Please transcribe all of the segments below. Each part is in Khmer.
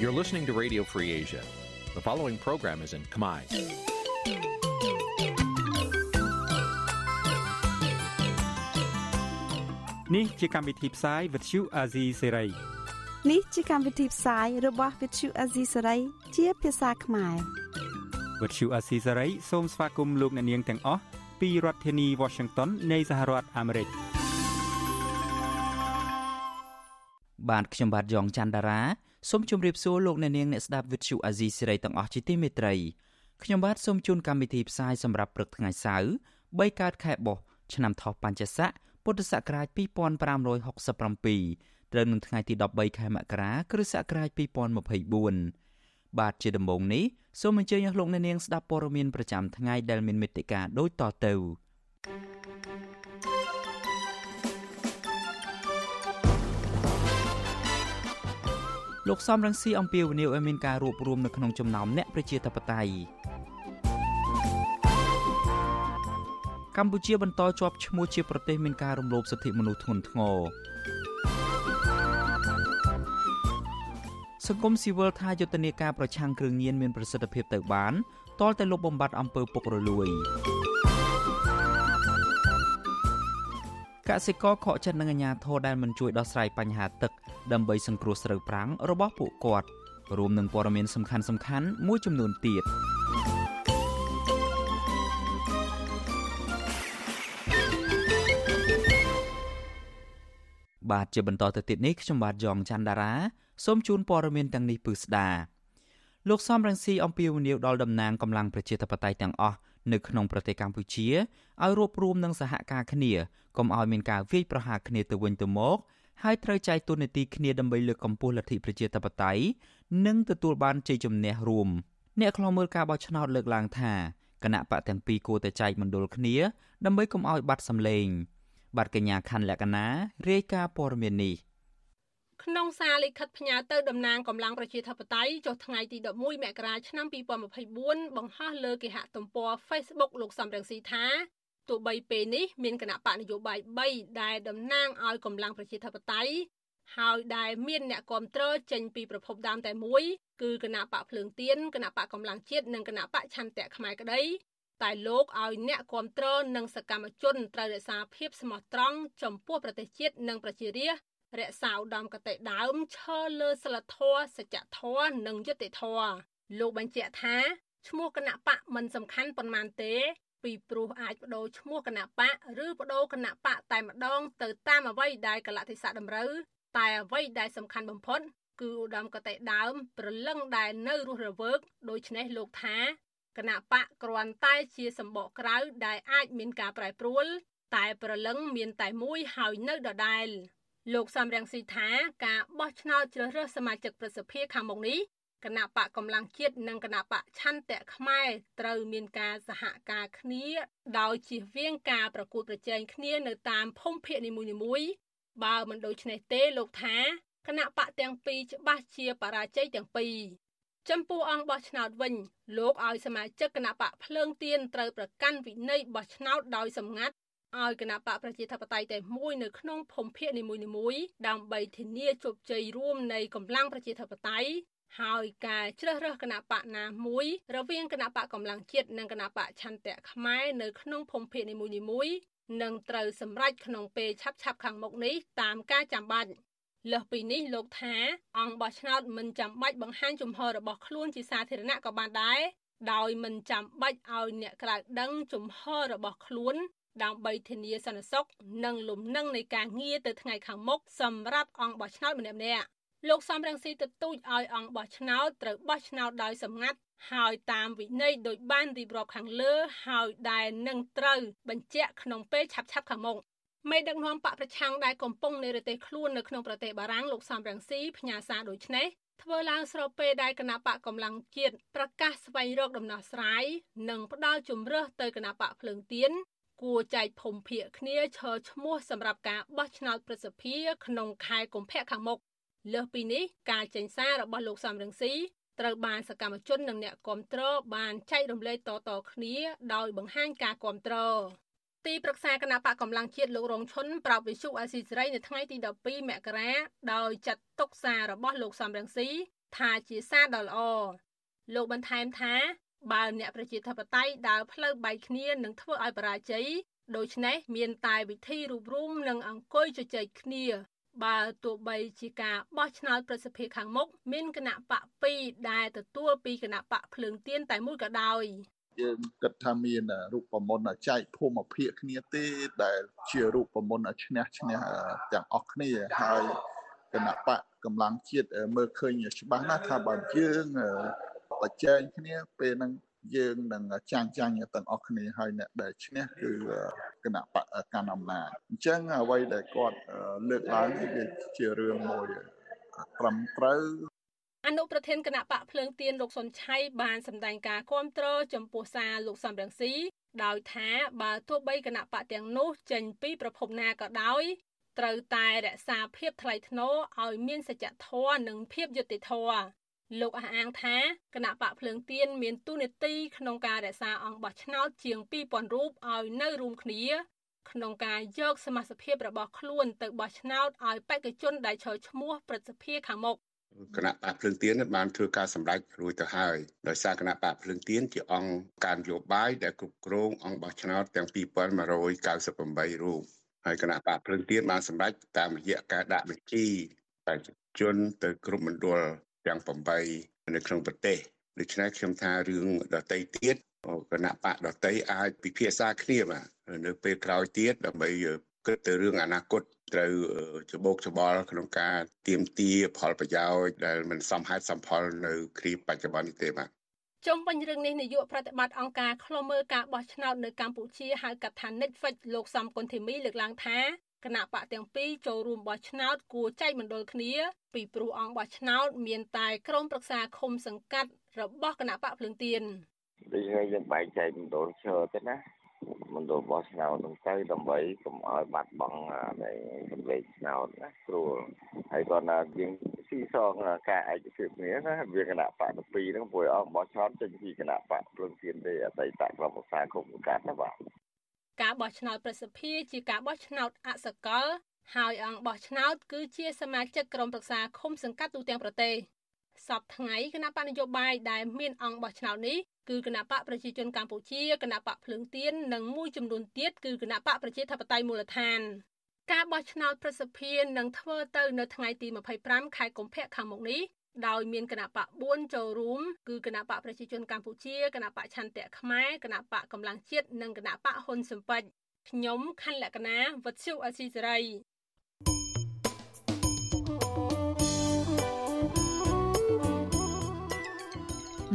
You're listening to Radio Free Asia. The following program is in Khmer. Nǐ chi càm bi tiệp xáy vệt chiu a zì sê ray នេះជាកម្មវិធីផ្សាយរបស់ Vithu Azisari ជាភាសាខ្មែរ វត្តឈូអាស៊ីសេរីសូមស្វាគមន៍លោកអ្នកនាងទាំងអស់ពីរដ្ឋធានី Washington នៃសហរដ្ឋអាមេរិកបាទខ្ញុំបាទយ៉ងច័ន្ទដារា សូមជម្រាបសួរលោកអ្នកនាងអ្នកស្ដាប់វិទ្យុអាស៊ីសេរីទាំងអស់ជាទីមេត្រីខ្ញុំបាទសូមជូនកម្មវិធីផ្សាយសម្រាប់ព្រឹកថ្ងៃសៅរ៍3កើតខែបុស្សឆ្នាំថោះបัญចស័កពុទ្ធសករាជ2567ត្រូវនឹងថ្ងៃទី13ខែមករាគ្រិស្តសករាជ2024បាទជាដំបូងនេះសូមអញ្ជើញអស់លោកអ្នកនាងស្ដាប់ព័ត៌មានប្រចាំថ្ងៃដែលមានមេត្តាដូចតទៅ លោកសំរងស៊ីអំពីវនីវឲ្យមានការរួបរวมនៅក្នុងចំណោមអ្នកប្រជាធិបតេយ្យកម្ពុជាបន្តជាប់ឈ្មោះជាប្រទេសមានការរំលោភសិទ្ធិមនុស្សធ្ងន់ធ្ងរសង្គមស៊ីវិលថាយុទ្ធនាការប្រឆាំងគ្រឿងញៀនមានប្រសិទ្ធភាពទៅបានទាល់តែលុបបំបាត់អំពើពុករលួយ កសិករខកចិត្តនឹងអាជ្ញាធរដែលមិនជួយដោះស្រាយបញ្ហាទឹកដើម្បីសង្គ្រោះស្រូវប្រាំងរបស់ពួកគាត់រួមនឹងព័ត៌មានសំខាន់សំខាន់មួយចំនួនទៀតបាទជាបន្តទៅទៀតនេះខ្ញុំបាទយ៉ងច័ន្ទដារាសូមជូនព័ត៌មានទាំងនេះពឺស្ដាលោកសំរងស៊ីអំពីវនីវដល់តំណាងកម្លាំងប្រជាធិបតេយ្យទាំងអស់ នៅក្នុងប្រទេសកម្ពុជាឲ្យរួបរวมនឹងសហការគ្នាកុំឲ្យមានការវាយប្រហារគ្នាទៅវិញទៅមកហើយត្រូវចែកទូនាទីគ្នាដើម្បីលើកកម្ពស់លទ្ធិប្រជាធិបតេយ្យនិងទទួលបានជ័យជំនះរួមអ្នកខ្លោមើលការបោះឆ្នោតលើកឡើងថាគណៈបកទាំងពីរគួរតែចែកមណ្ឌលគ្នាដើម្បីកុំឲ្យបាត់សម្លេងបាទកញ្ញាខាន់លក្ខណារាយការណ៍ព័ត៌មាននេះ ក្នុងសារលិខិតផ្ញើទៅតំណាងកម្លាំងប្រជាធិបតេយ្យចុះថ្ងៃទី11មករាឆ្នាំ2024បង្ហោះលើគេហទំព័រ Facebook លោកសំរងស៊ីថាទោះបីពេលនេះមានគណៈបកនយោបាយ3ដែលតំណាងឲ្យកម្លាំងប្រជាធិបតេយ្យហើយដែលមានអ្នកគ្រប់គ្រងចេញពីប្រភពដើមតែមួយគឺគណៈបកភ្លើងទៀនគណៈបកកម្លាំងជាតិនិងគណៈបកឆន្ទៈខ្មែរក្តីតែលោកឲ្យអ្នកគ្រប់គ្រងនិងសកម្មជនត្រូវរក្សាភាពស្មោះត្រង់ចំពោះប្រទេសជាតិនិងប្រជារាស្ត្រ រក្សាឧត្តមកតេដើមឈរលើសិលធម៌សច្ចធម៌និងយុត្តិធម៌លោកបញ្ជាក់ថាឈ្មោះគណៈបកមិនសំខាន់ប៉ុន្មានទេ ពីព្រោះអាចបដូរឈ្មោះគណៈបកឬបដូរគណៈបកតែម្ដងទៅតាមអ្វីដែលកលតិសៈតម្រូវតែអ្វីដែលសំខាន់បំផុតគឺឧត្តមកតេដើមប្រលឹងដែលនៅរស់រវើកដូច្នេះលោកថាគណៈបកគ្រាន់តែជាសម្បកក្រៅដែលអាចមានការប្រែប្រួលតែប្រលឹងមានតែមួយហើយនៅដដែល លោកសំរងស៊ីថាការបោះឆ្នោតជ្រើសរើសសមាជិកប្រសិទ្ធិខាងមុខនេះគណៈបកកម្លាំងជាតិនិងគណៈបកឆន្ទៈខ្មែរត្រូវមានការសហការគ្នា ដោយជៀសវាងការប្រកួតប្រជែងគ្នានៅតាមភូមិភាគនីមួយៗបើមិនដូច្នេះទេលោកថាគណៈបកទាំងពីរច្បាស់ជាបរាជ័យទាំងពីរចំពោះអង្គបោះឆ្នោតវិញលោកឲ្យសមាជិកគណៈបកភ្លើងទៀនត្រូវប្រកាន់វិន័យបោះឆ្នោតដោយសម្ងាត់ ឲ្យគណៈបកប្រជាធិបតេយ្យតែមួយនៅក្នុងភូមិភាគនីមួយៗដើម្បីធានាជោគជ័យរួមនៃកម្លាំងប្រជាធិបតេយ្យហើយការជ្រើសរើសគណៈបកណាមួយរវាងគណៈបកកម្លាំងជាតិនិងគណៈបកឆន្ទៈខ្មែរនៅក្នុងភូមិភាគនីមួយៗនឹងត្រូវសម្រេចក្នុងពេលឆាប់ៗខាងមុខនេះតាមការចាំបាច់លើសពីនេះលោកថាអង្គបោះឆ្នោតមិនចាំបាច់បង្ហាញជំហររបស់ខ្លួនជាសាធារណៈក៏បានដែរដោយមិនចាំបាច់ឲ្យអ្នកក្រៅដឹងជំហររបស់ខ្លួន ដើម្បីធានាសន្តិសុខនិងលំនឹងនៃការងារទៅថ្ងៃខាងមុខសម្រាប់អង្គបោះឆ្នោតម្នាក់ៗលោកសំរងស៊ីទទូចឲ្យអង្គបោះឆ្នោតត្រូវបោះឆ្នោតដោយសម្ងាត់ហើយតាមវិន័យដោយបានរៀបរាប់ខាងលើហើយដែលនឹងត្រូវបញ្ជាក់ក្នុងពេលឆាប់ៗខាងមុខមេដឹកនាំបកប្រឆាំងដែលកំពុងនៅប្រទេសខ្លួននៅក្នុងប្រទេសបារាំងលោកសំរងស៊ីផ្ញើសារដូចនេះធ្វើឡើងស្របពេលដែលគណៈបកកម្លាំងជាតិប្រកាសស្វែងរកដំណោះស្រាយនិងផ្ដល់ជំរឿសទៅគណៈបកភ្លើងទៀន គួរចែកភូមិភាគគ្នាឈរឈ្មោះសម្រាប់ការបោះឆ្នោតប្រសិទ្ធភាពក្នុងខែកុម្ភៈខាងមុខលើសពីនេះការចេញសាររបស់លោកសំរងស៊ីត្រូវបានសកម្មជននិងអ្នកគាំទ្របានចែករំលែកតៗគ្នាដោយបង្ហាញការគាំទ្រទីប្រឹក្សាគណៈបកកម្លាំងជាតិលោករងឈុនប្រាប់វិសុអាស៊ីសេរីនៅថ្ងៃទី12មករាដោយចាត់ទុកសាររបស់លោកសំរងស៊ីថាជាសារដ៏ល្អលោកបន្ថែមថា បើអ្នកប្រជាធិបតេយ្យដើរផ្លូវបែកគ្នានឹងធ្វើឲ្យបរាជ័យដូច្នេះមានតែវិធីរួបរមនិងអង្គុយជជែកគ្នាបើទោះបីជាការបោះឆ្នោតប្រសិទ្ធភាពខាងមុខមានគណៈបក2ដែលទទួលពីគណៈបកភ្លើងទៀនតែមួយក៏ដោយយើងគិតថាមានរូបមន្តចែកភូមិភាគគ្នាទេដែលជារូបមន្តឈ្នះឈ្នះទាំងអស់គ្នាហើយគណៈបកកម្លាំងជាតិមើលឃើញច្បាស់ណាស់ថាបើយើង ប្រជែងគ្នាពេលហ្នឹងយើងនឹងចាញ់ចាញ់ទាំងអស់គ្នាហើយអ្នកដែលឈ្នះគឺគណៈបកកាន់អំណាចអញ្ចឹងអ្វីដែលគាត់លើកឡើងវាជារឿងមួយត្រឹមត្រូវអនុប្រធានគណៈបកភ្លើងទៀនលោកសុនឆៃបានសម្ដែងការគាំទ្រចំពោះសារលោកសំរងស៊ីដោយថាបើទោះបីគណៈបកទាំងនោះចេញពីប្រភពណាក៏ដោយត្រូវតែរក្សាភាពថ្លៃថ្នូរឲ្យមានសច្ចធម៌និងភាពយុត្តិធម៌ លោកអះអាងថាគណៈបកភ្លើងទៀនមានទូនាទីក្នុងការរក្សាអង្គបោះឆ្នោតជាង2000រូបឲ្យនៅរួមគ្នា ក្នុងការយកសមាជិកភាពរបស់ខ្លួនទៅបោះឆ្នោតឲ្យបេក្ខជនដែលឈរឈ្មោះព្រឹទ្ធសភាខាងមុខគណៈបកភ្លើងទៀនបានធ្វើការសម្ដែងរួចទៅហើយដោយសារគណៈបកភ្លើងទៀនជាអង្គការនយោបាយដែលគ្រប់គ្រងអង្គបោះឆ្នោតទាំង2198រូបហើយគណៈបកភ្លើងទៀនបានសម្ដែងតាមរយៈការដាក់បញ្ជីបេក្ខជនទៅគ្រប់មណ្ឌល ទាំង8នៅក្នុងប្រទេសដូច្នេះខ្ញុំថារឿងដតីទៀតគណៈបកដតីអាចពិភាក្សាគ្នាបាទនៅពេលក្រោយទៀតដើម្បីគិតទៅរឿងអនាគតត្រូវច្បោកច្បល់ក្នុងការទៀមទាផលប្រយោជន៍ដែលមិនសមហេតុសមផលនៅគ្រាបច្ចុប្បន្ននេះទេបាទជុំវិញរឿងនេះនាយកប្រតិបត្តិអង្គការឃ្លាំមើលការបោះឆ្នោតនៅកម្ពុជាហៅកាត់ថា Netflix លោកសំគុណធីមីលើកឡើងថា គណៈបកទាំងពីរចូលរួមបោះឆ្នោតគួរចែកមណ្ឌលគ្នាពីព្រោះអង្គបោះឆ្នោតមានតែក្រុមប្រឹក្សាឃុំសង្កាត់របស់គណៈបកភ្លើងទៀនដូចហើយយើងបែងចែកមណ្ឌលឈើទៅណាមណ្ឌលបោះឆ្នោតហ្នឹងទៅដើម្បីកុំឲ្យបាត់បង់នៃសម្លេងឆ្នោតណាស្រួលហើយគាត់ថាយើងស៊ីសងការឯកភាពគ្នាណាវាគណៈបកទី2ហ្នឹងព្រោះអង្គបោះឆ្នោតចេញពីគណៈបកភ្លើងទៀនទេអតីតក្រុមប្រឹក្សាឃុំសង្កាត់ណាបាទ ការបោះឆ្នោតប្រសិទ្ធភាពជាការបោះឆ្នោតអសកល ហើយអង្គបោះឆ្នោតគឺជាសមាជិកក្រុមប្រឹក្សាឃុំសង្កាត់ទូទាំងប្រទេសសពថ្ងៃគណៈបកនយោបាយដែលមានអង្គបោះឆ្នោតនេះគឺគណៈបកប្រជាជនកម្ពុជាគណៈបកភ្លើងទៀននិងមួយចំនួនទៀតគឺគណៈបកប្រជាធិបតេយ្យមូលដ្ឋានការបោះឆ្នោតប្រសិទ្ធភាពនឹងធ្វើទៅនៅថ្ងៃទី25ខែកុម្ភៈខាងមុខនេះ ដោយមានគណៈបក4ចូលរួមគឺគណៈបកប្រជាជនកម្ពុជាគណៈបកឆន្ទៈខ្មែរគណៈបកកម្លាំងជាតិនិងគណៈបកហ៊ុនស៊ិនប៉ិចខ្ញុំខណ្ឌលក្ខណាវុទ្ធុអសីសេរី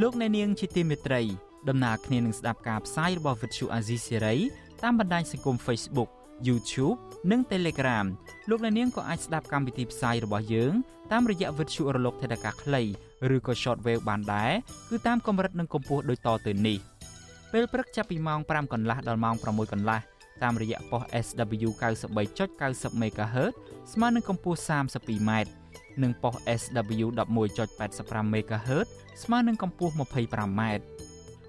លោកអ្នកនាងជាទីមេត្រី ដំណើរគ្នានឹងស្ដាប់ការផ្សាយរបស់វិទ្យុអាស៊ីសេរីតាមបណ្ដាញសង្គម Facebook YouTube និង Telegram លោកអ្នកនាងក៏អាចស្ដាប់កម្មវិធីផ្សាយរបស់យើងតាមរយៈវិទ្យុរលកថេដាកាខ្លីឬក៏ Shortwave បានដែរគឺតាមកម្រិតនិងកម្ពស់ដូចតទៅនេះពេលព្រឹកចាប់ពីម៉ោង5កន្លះដល់ម៉ោង6កន្លះតាមរយៈប៉ុស SW 93.90 MHz ស្មើនឹងកម្ពស់ 32m និងប៉ុស SW 11.85 MHz ស្មើនឹងកម្ពស់ 25m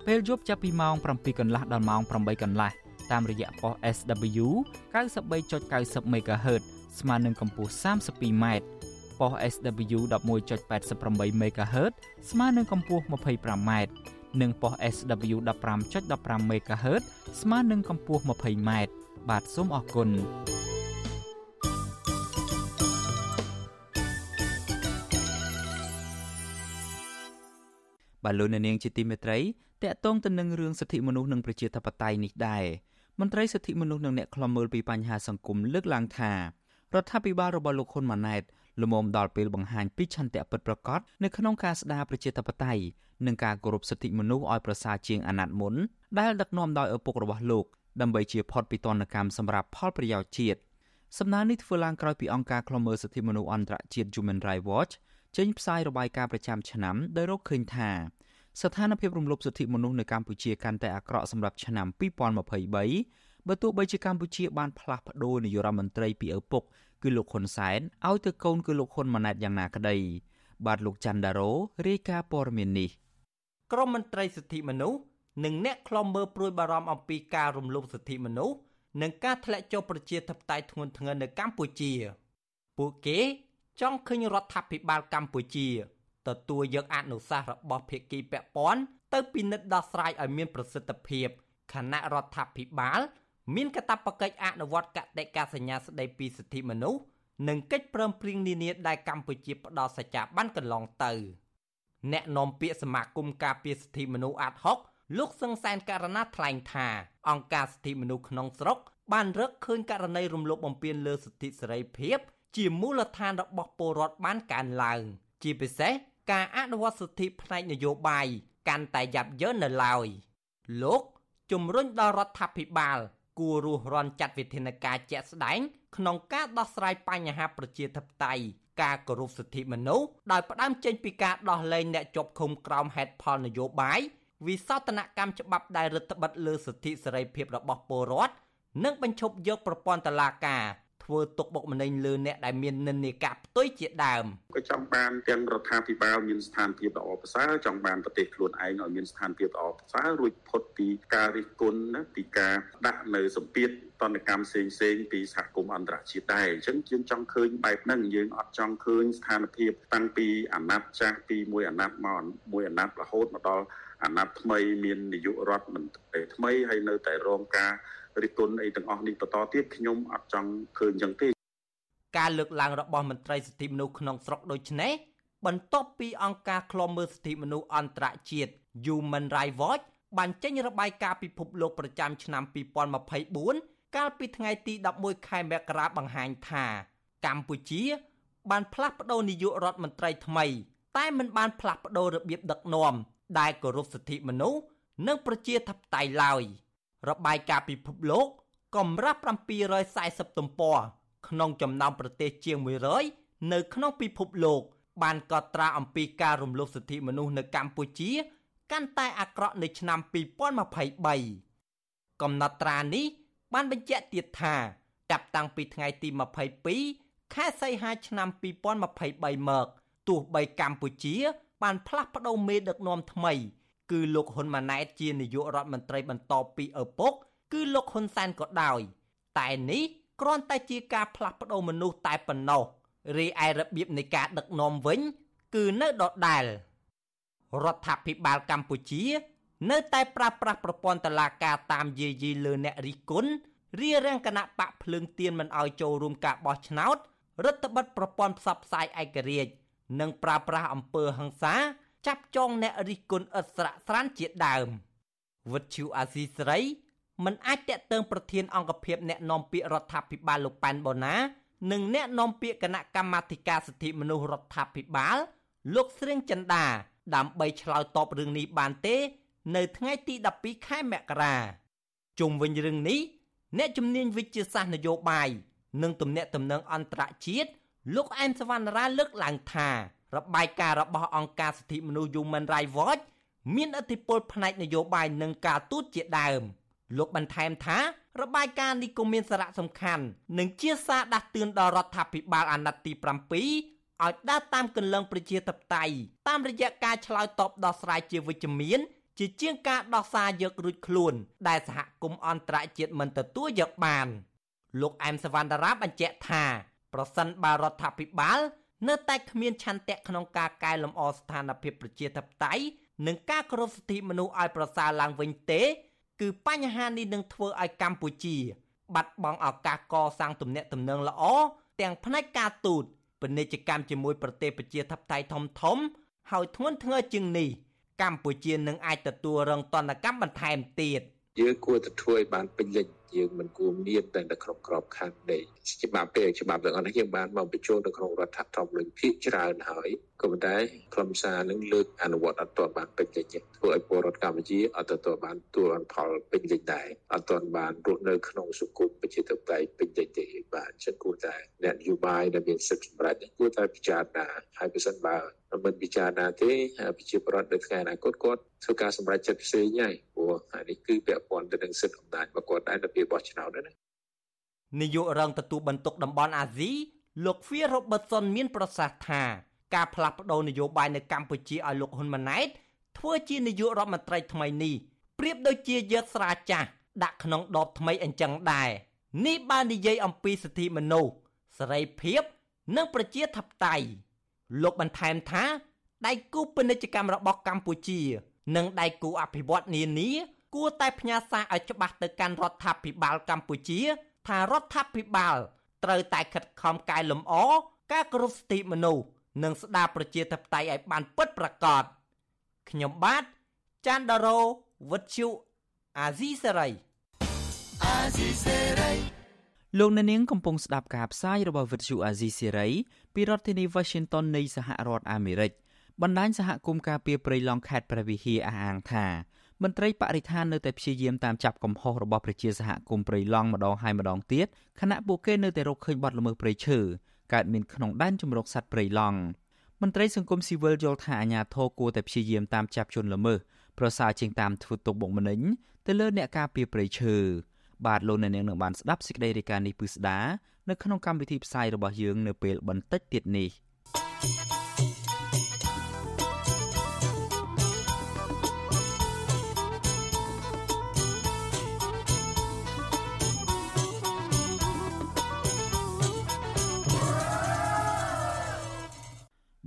ពេលយប់ចាប់ពីម៉ោង7កន្លះដល់ម៉ោង8កន្លះ តាមរយៈប៉ុស SW 93.90 MHz ស្មើនឹងកម្ពស់ 32m ប៉ុស SW 11.88 MHz ស្មើនឹងកម្ពស់ 25m និងប៉ុស SW 15.15 MHz ស្មើនឹងកម្ពស់ 20m បាទសូមអរគុណបាទលោកនាងជាទីមេត្រីតកតងទៅនឹងរឿងសិទ្ធិមនុស្សនិងប្រជាធិបតេយ្យនេះដែរ មន្ត្រីសិទ្ធិមនុស្សនិងអ្នកខ្លំមើលពីបញ្ហាសង្គមលើកឡើងថារដ្ឋាភិបាលរបស់លោកហ៊ុនម៉ាណែតលំមដល់ពេលបង្ហាញពីឆន្ទៈពិតប្រាកដនៅក្នុងការស្ដារប្រជាធិបតេយ្យនិងការគោរពសិទ្ធិមនុស្សឲ្យប្រសើរជាងអាណត្តិមុនដែលដឹកនាំដោយឪពុករបស់លោកដើម្បីជាផុតពីទណ្ឌកម្មសម្រាប់ផលប្រយោជន៍ជាតិសំណើនេះធ្វើឡើងក្រោយពីអង្គការឃ្លាំមើលសិទ្ធិមនុស្សអន្តរជាតិ Human Rights Watch ចេញផ្សាយរបាយការណ៍ប្រចាំឆ្នាំដោយរកឃើញថា ស្ថានភាពរំលោភសិទ្ធិមនុស្សនៅកម្ពុជាកាន់តែអាក្រក់សម្រាប់ឆ្នាំ2023បើទោះបីជាកម្ពុជាបានផ្លាស់ប្តូរនាយករដ្ឋមន្ត្រីពីឪពុកគឺលោកហ៊ុនសែនឲ្យទៅកូនគឺលោកហ៊ុនម៉ាណែតយ៉ាងណាក្តីបាទលោកច័ន្ទដារ៉ូរាយការណ៍ព័ត៌មាននេះក្រមមន្ត្រីសិទ្ធិមនុស្សនិងអ្នកខ្លំមើលព្រួយបារម្ភអំពីការរំលោភសិទ្ធិមនុស្សនិងការធ្លាក់ចុះប្រជាធិបតេយ្យធ្ងន់ធ្ងរនៅកម្ពុជា ពួកគេចង់ឃើញរដ្ឋាភិបាលកម្ពុជា ទទួលយកអនុសាសន៍របស់ភាគីពាក់ព័ន្ធទៅពិនិត្យដោះស្រាយឲ្យមានប្រសិទ្ធភាពគណៈរដ្ឋាភិបាល មានកាតព្វកិច្ចអនុវត្តកតិកាសញ្ញាស្តីពីសិទ្ធិមនុស្សនិងកិច្ចព្រមព្រៀងនានាដែលកម្ពុជាផ្ដល់សច្ចាប័នកន្លងទៅអ្នកនាំពាក្យសមាគមការពារសិទ្ធិមនុស្សអាត់ហុកលោកសឹងសែនករណីថ្លែងថា អង្គការសិទ្ធិមនុស្សក្នុងស្រុក បានរកឃើញករណីរំលោភបំពានលើសិទ្ធិសេរីភាព ជាមូលដ្ឋានរបស់ពលរដ្ឋបានកើនឡើង ជាពិសេស ការអនុវត្តសិទ្ធិផ្នែកនយោបាយកាន់តែយ៉ាប់យ៉ឺននៅឡើយលោកជំរុញដល់រដ្ឋាភិបាល គួររួសរាន់ចាត់វិធានការជាក់ស្ដែង ក្នុងការដោះស្រាយបញ្ហាប្រជាធិបតេយ្យការគោរពសិទ្ធិមនុស្សដោយផ្ដើមចេញពីការដោះលែងអ្នកជាប់ឃុំក្រោមហេតុផលនយោបាយវិសោធនកម្មច្បាប់ដែលរដ្ឋបិទលើសិទ្ធិសេរីភាពរបស់ពលរដ្ឋនិងបញ្ឈប់យកប្រព័ន្ធតុលាការ ធ្វើទុកបុកម្នេញលើអ្នកដែលមាននិន្នាការផ្ទុយជាដើមក៏ចង់បានទាំងរដ្ឋាភិបាលមានស្ថានភាពល្អប្រសើរចង់បានប្រទេសខ្លួនឯងឲ្យមានស្ថានភាពល្អប្រសើររួចផុតពីការរិះគន់ណាពីការដាក់នៅសម្ពាធតនកម្មផ្សេងផ្សេងពីសហគមន៍អន្តរជាតិដែរអញ្ចឹងយើងចង់ឃើញបែបហ្នឹងយើងអត់ចង់ឃើញស្ថានភាពតាំងពីអាណត្តិចាស់ពីមួយអាណត្តិមកមួយអាណត្តិរហូតមកដល់អាណត្តិថ្មីមាននាយករដ្ឋមន្ត្រីថ្មីហើយនៅតែរងការ រិះគន់អីទាំងអស់នេះបន្តទៀតខ្ញុំអត់ចង់ឃើញចឹងទេការលើកឡើងរបស់មន្ត្រីសិទ្ធិមនុស្សក្នុងស្រុកដូចនេះបន្ទាប់ពីអង្គការឃ្លាំមើលសិទ្ធិមនុស្សអន្តរជាតិ Human Rights Watch បានចេញរបាយការណ៍ពិភពលោកប្រចាំឆ្នាំ2024កាលពីថ្ងៃទី11ខែមករាបង្ហាញថា កម្ពុជា បានផ្លាស់ប្តូរនាយករដ្ឋមន្ត្រីថ្មី តែមិនបានផ្លាស់ប្តូររបៀបដឹកនាំដែលគោរពសិទ្ធិមនុស្សនិងប្រជាធិបតេយ្យឡើយ របាយការណ៍ពិភពលោកកម្រាស់740ទំព័រក្នុងចំណោមប្រទេសជាង100នៅក្នុងពិភពលោក បានកត់ត្រាអំពីការរំលោភសិទ្ធិមនុស្សនៅកម្ពុជា កាន់តែអាក្រក់នៅឆ្នាំ2023កំណត់ត្រានេះបានបញ្ជាក់ទៀតថាចាប់តាំងពីថ្ងៃទី22ខែសីហាឆ្នាំ2023មកទោះបីកម្ពុជា បានផ្លាស់ប្តូរមេដឹកនាំថ្មី គឺលោកហ៊ុនម៉ាណែតជានាយករដ្ឋមន្ត្រីបន្តពីឪពុក គឺលោកហ៊ុនសែនក៏ដោយតែនេះគ្រាន់តែជាការផ្លាស់ប្ដូរមនុស្សតែប៉ុណ្ណោះរីឯរបៀបនៃការដឹកនាំវិញ គឺនៅដដែលរដ្ឋាភិបាលកម្ពុជា នៅតែប្រើប្រាស់ប្រព័ន្ធតឡាការតាមយាយីលើអ្នករិះគន់រៀបរៀងគណៈបកភ្លើងទៀនមិនអោយចូលរួមការបោះឆ្នោតរដ្ឋបတ်ប្រព័ន្ធផ្សព្វផ្សាយឯករាជ្យនិងប្រើប្រាស់អំពើហិង្សា ចាប់ចងអ្នករិះគន់ឥតស្រាកស្រានជាដើមវិទ្យុអាស៊ីសេរីមិនអាចតាក់ទងប្រធានអង្គភិបអ្នកនាំពាក្យរដ្ឋាភិបាលលោកប៉ែនបូណានិងអ្នកនាំពាក្យគណៈកម្មាធិការសិទ្ធិមនុស្សរដ្ឋាភិបាលលោកស្រៀងចិន្តាដើម្បីឆ្លើយតបរឿងនេះបានទេ នៅថ្ងៃទី12ខែមករាជុំវិញរឿងនេះអ្នកជំនាញវិទ្យាសាស្ត្រនយោបាយនិងទំនាក់ទំនងអន្តរជាតិលោកអែមសវណ្ណរាលើកឡើងថា របាយការណ៍របស់អង្គការសិទ្ធិមនុស្ស Human Rights Watch មានឥទ្ធិពលផ្នែកនយោបាយនិងការទូតជាដើម។លោកបន្ថែមថារបាយការណ៍នេះក៏មានសារៈសំខាន់និងជាសារដាស់តឿនដល់រដ្ឋាភិបាលអាណត្តិទី7ឲ្យដើរតាមគន្លងប្រជាធិបតេយ្យតាមរយៈការឆ្លើយតបដោះស្រាយជាវិជ្ជមាន ជាជាងការដោះសារយករួចខ្លួន ដែលសហគមន៍អន្តរជាតិមិនទទួលយកបាន លោកអែមសវណ្ណរាបញ្ជាក់ថាប្រសិនបើរដ្ឋាភិបាល នៅតែគ្មានឆន្ទៈក្នុងការកែលម្អស្ថានភាពប្រជាធិបតេយ្យនិងការគោរពសិទ្ធិមនុស្សឲ្យប្រសើរឡើងវិញទេ គឺបញ្ហានេះនឹងធ្វើឲ្យកម្ពុជា បាត់បង់ឱកាសកសាងទំនាក់ទំនងល្អទាំងផ្នែកការទូតពាណិជ្ជកម្មជាមួយប្រទេសប្រជាធិបតេយ្យធំធំ ហើយធ្ងន់ធ្ងរជាងនេះកម្ពុជានឹងអាចទទួលរងទណ្ឌកម្មបន្ថែមទៀតយើងគួរតែធ្វើឲ្យបានពេញលេញយើងមិនគួរមានតែនៅក្នុងក្របខ័ណ្ឌនៃច្បាប់ទេច្បាប់ទាំងអស់នេះយើងបានមកបញ្ចូលនៅក្នុងរដ្ឋធម្មនុញ្ញភាគច្រើនហើយក៏ប៉ុន្តែខ្លឹមសារនឹងលើកអនុវត្តអត់ទាន់បានពេញលេញធ្វើឲ្យពលរដ្ឋកម្ពុជាអត់ទទួលបានទួលផលពេញលេញដែរអត់ទាន់បានរស់នៅក្នុងសង្គមប្រជាធិបតេយ្យពេញលេញទេបាទអញ្ចឹងគួរតែអ្នកនយោបាយដែលមានសិទ្ធិសម្រេចគួរតែពិចារណាហើយបើសិនបើមិនពិចារណាទេប្រជាពលរដ្ឋនៅថ្ងៃអនាគតគាត់ធ្វើការសម្រេចចិត្តផ្សេងហើយព្រោះនេះគឺពាក់ព័ន្ធទៅនឹងសិទ្ធិអំណាចរបស់គាត់ដែរនៅពេលបោះឆ្នោតណានាយករងទទួលបន្ទុកតំបន់អាស៊ីលោក Phil Robertson មានប្រសាសន៍ថាការផ្លាស់ប្តូរនយោបាយនៅកម្ពុជាឲ្យលោកហ៊ុនម៉ាណែតធ្វើជានាយករដ្ឋមន្ត្រីថ្មីនេះប្រៀបដូចជាយកស្រាចាស់ដាក់ក្នុងដបថ្មីអញ្ចឹងដែរនេះបាននិយាយអំពីសិទ្ធិមនុស្សសេរីភាព និងប្រជាធិបតេយ្យលោកបន្ថែមថាដៃគូពាណិជ្ជកម្មរបស់កម្ពុជា និងដៃគូអភិវឌ្ឍន៍នានា គួរតែផ្ញើសារឲ្យច្បាស់ទៅកាន់រដ្ឋាភិបាលកម្ពុជា ថារដ្ឋាភិបាលត្រូវតែខិតខំកែលម្អការគោរពសិទ្ធិមនុស្សនិងស្ដារប្រជាធិបតេយ្យឲ្យបានពិតប្រាកដខ្ញុំបាទច័ន្ទដារោវុទ្ធុអាស៊ីសេរីអាស៊ីសេរីលោកអ្នកនាងកំពុងស្ដាប់ការផ្សាយរបស់វិទ្យុអាស៊ីសេរីពីរដ្ឋធានី Washington នៃសហរដ្ឋអាមេរិកបណ្ដាញសហគមន៍ការពារព្រៃឡង់ខេត្តព្រះវិហារអះអាងថា មន្ត្រីបរិស្ថាននៅតែព្យាយាមតាមចាប់កំហុសរបស់ប្រជាសហគមន៍ព្រៃឡង់ម្ដងហើយម្ដងទៀតខណៈពួកគេនៅតែរកឃើញបទល្មើសព្រៃឈើកើតមានក្នុងដែនជម្រកសត្វព្រៃឡង់មន្ត្រីសង្គមស៊ីវិលយល់ថាអាញាធរគួរតែព្យាយាមតាមចាប់ជនល្មើសប្រសើរជាងតាមធ្វើទុកបុកម្នេញទៅលើអ្នកការពារព្រៃឈើបាទលោកអ្នកនាងនឹងបានស្ដាប់សេចក្តីរាយការណ៍នេះពិស្ដានៅក្នុងកម្មវិធីផ្សាយរបស់យើងនៅពេលបន្តិចទៀតនេះ។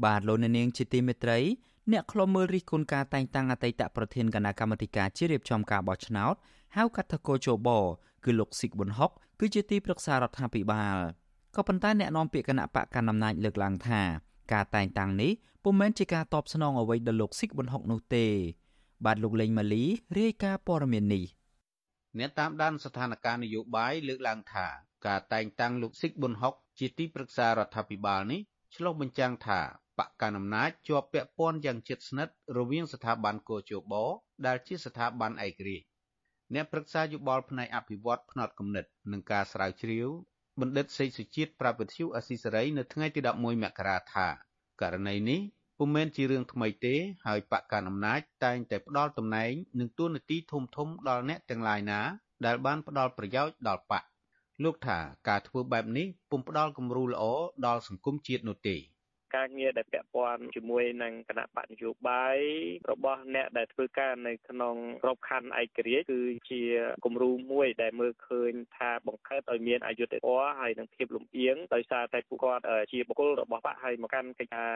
បាទលោកអ្នកនាងជាទីមេត្រីអ្នកខ្លំមើលរិះគន់ការតែងតាំងអតីតប្រធានគណៈកម្មាធិការជារៀបចំការបោះឆ្នោតហៅកាត់ថាកោជបគឺលោកស៊ីកប៊ុនហុកគឺជាទីប្រឹក្សារដ្ឋាភិបាលក៏ប៉ុន្តែអ្នកនាំពាក្យគណៈបកកណ្ដាលអំណាចលើកឡើងថាការតែងតាំងនេះពុំមែនជាការតបស្នងអ្វីដល់លោកស៊ីកប៊ុនហុកនោះទេ បាទលោកលេងម៉ាលីរាយការណ៍ព័ត៌មាននេះអ្នកតាមដានស្ថានភាពនយោបាយលើកឡើងថាការតែងតាំងលោកស៊ីកប៊ុនហុកជាទីប្រឹក្សារដ្ឋាភិបាលនេះឆ្លុះបញ្ចាំងថា បកកណ្ដាលអំណាចជាប់ពាក់ព័ន្ធយ៉ាងជិតស្និទ្ធរវាងស្ថាប័នកោជបដែលជាស្ថាប័នឯករាជ្យអ្នកប្រឹក្សាយោបល់ផ្នែកអភិវឌ្ឍផ្នត់គំនិតនិងការស្រាវជ្រាវបណ្ឌិតសេកសុជាតិប្រាប់វិទ្យុអស៊ីសេរីនៅថ្ងៃទី11មករាថាករណីនេះពុំមែនជារឿងថ្មីទេហើយបកកណ្ដាលអំណាចតែងតែផ្ដាល់តំណែងនិងទួនាទីធំធំដល់អ្នកទាំងឡាយណាដែលបានផ្ដាល់ប្រយោជន៍ដល់បកលោកថាការធ្វើបែបនេះពុំផ្ដាល់គំរូល្អដល់សង្គមជាតិនោះទេ ការងារដែលពាក់ព័ន្ធជាមួយនឹងគណៈបកនយោបាយរបស់អ្នកដែលធ្វើការនៅក្នុងក្របខ័ណ្ឌឯករាជ្យគឺជាគំរូមួយដែលមើលឃើញថាបង្កើតឲ្យមានអយុត្តិធម៌ហើយនិងភាពលំអៀងដោយសារតែពួកគាត់ជាបុគ្គលរបស់បកហើយមកកាន់កិច្ចការ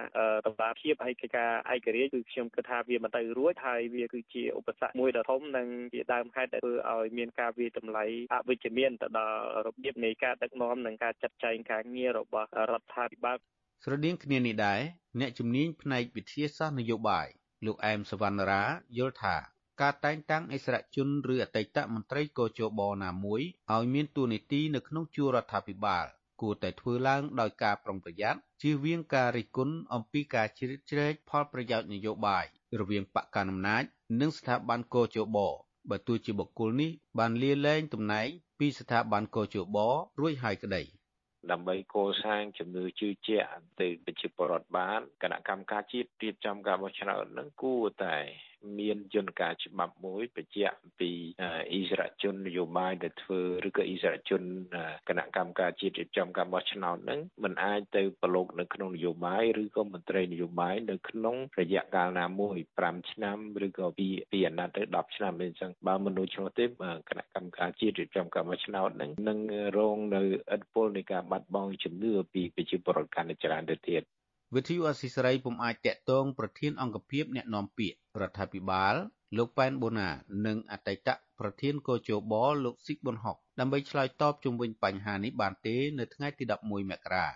តម្លាភាពហើយកិច្ចការឯករាជ្យគឺខ្ញុំគិតថាវាមិនទៅរួចហើយវាគឺជាឧបសគ្គមួយដ៏ធំនិងជាដើមហេតុដែលធ្វើឲ្យមានការវាតម្លៃអវិជ្ជមានទៅដល់របៀបនៃការដឹកនាំនិងការចាត់ចែងការងាររបស់រដ្ឋាភិបាល ស្រដៀងគ្នានេះដែរអ្នកជំនាញផ្នែកវិទ្យាសាស្ត្រនយោបាយលោកអែមសវណ្ណរាយល់ថាការតែងតាំងអិសរាជជនឬអតីតមន្ត្រីកោជបណាមួយឲ្យមានតួនាទីនៅក្នុងជួររដ្ឋាភិបាលគួរតែធ្វើឡើងដោយការប្រុងប្រយ័ត្នជៀសវាងការរិះគន់អំពីការជ្រៀតជ្រែកផលប្រយោជន៍នយោបាយរវាងបកកណ្ដាលអំណាចនិងស្ថាប័នកោជបបើទោះជាបុគ្គលនេះបានលាលែងតំណែងពីស្ថាប័នកោជបរួចហើយក្តី។ ដើម្បីកសាងជំនឿជឿជាក់ទៅប្រជាពលរដ្ឋបានគណៈកម្មការជាតិរៀបចំការបោះឆ្នោតនឹងគួរតែ មានយន្តការច្បាប់មួយបញ្ជាក់ពីអិសរាជជននយោបាយដែលធ្វើឬក៏អិសរាជជនគណៈកម្មការជាតិរៀបចំការបោះឆ្នោតហ្នឹងมันអាចទៅប្រឡូកនៅក្នុងនយោបាយឬក៏មន្ត្រីនយោបាយនៅក្នុងរយៈកាលណាមួយ5ឆ្នាំឬក៏ពីពីអាណត្តិទៅ10ឆ្នាំអីចឹងបើមនុស្សឆ្លោះទេគណៈកម្មការជាតិរៀបចំការបោះឆ្នោតហ្នឹងនឹងរងនៅឥទ្ធិពលនៃការបាត់បង់ជំនឿពីប្រជាពលរដ្ឋកាន់តែច្រើនទៅទៀត វិទ្យុអស៊ីសេរីពុំអាចតាក់ទងប្រធានអង្គភិបអ្នកណែនាំពាក្យរដ្ឋាភិបាលលោកប៉ែនបូណា និងអតីតប្រធានកោជបលោកស៊ីកប៊ុនហុកដើម្បីឆ្លើយតបជុំវិញបញ្ហានេះបានទេនៅថ្ងៃទី11មករា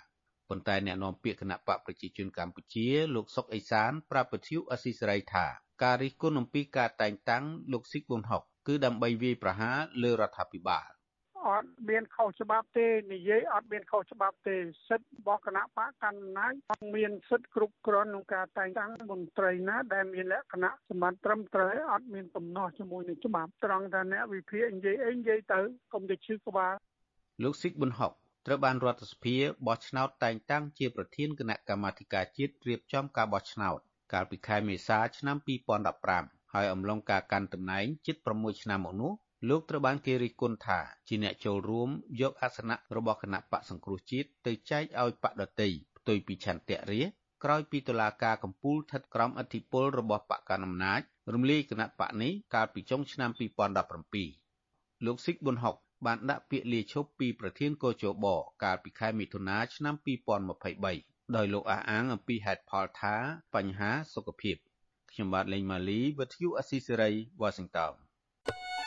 ប៉ុន្តែអ្នកនាំពាក្យគណៈបកប្រជាជនកម្ពុជាលោកសុកអេសានប្រាប់វិទ្យុអស៊ីសេរីថាការរិះគន់អំពីការតែងតាំងលោកស៊ីកប៊ុនហុកគឺដើម្បីវាយប្រហារលើរដ្ឋាភិបាល អត់មានខុសច្បាប់ទេនិយាយអត់មានខុសច្បាប់ទេសិទ្ធិរបស់គណៈបកកណ្ដាលអំណាចមានសិទ្ធិគ្រប់គ្រាន់ក្នុងការតែងតាំងមន្ត្រីណាដែលមានលក្ខណៈសម្បត្តិត្រឹមត្រូវអត់មានកំណោះជាមួយនឹងច្បាប់ត្រង់ថាអ្នកវិភាគនិយាយអីនិយាយទៅកុំទៅឈឺក្បាលលោកស៊ីកប៊ុនហុកត្រូវបានរដ្ឋសភាបោះឆ្នោតតែងតាំងជាប្រធានគណៈកម្មាធិការជាតិរៀបចំការបោះឆ្នោតកាលពីខែមេសាឆ្នាំ2015ហើយអំឡុងការកាន់តំណែងជិត6ឆ្នាំមកនោះ លោកត្រូវបានគេរិះគន់ថាជាអ្នកចូលរួមយកអាសនៈរបស់គណៈបកសង្គ្រោះជាតិទៅចែកឲ្យបកដតីផ្ទុយពីឆន្ទៈរាក្រោយពីតុលាការកំពូលស្ថិតក្រោមអធិបុលរបស់បកកណ្ដាលអំណាចរំលាយគណៈបកនេះកាលពីចុងឆ្នាំ2017លោកស៊ីកប៊ុនហុកបានដាក់ពាក្យលាឈប់ពីប្រធានកោជបកាលពីខែមិថុនាឆ្នាំ2023ដោយលោកអះអាងអំពីហេតុផលថាបញ្ហាសុខភាពខ្ញុំបាទលេងម៉ាលីវិទ្យុអស៊ីសេរី Washington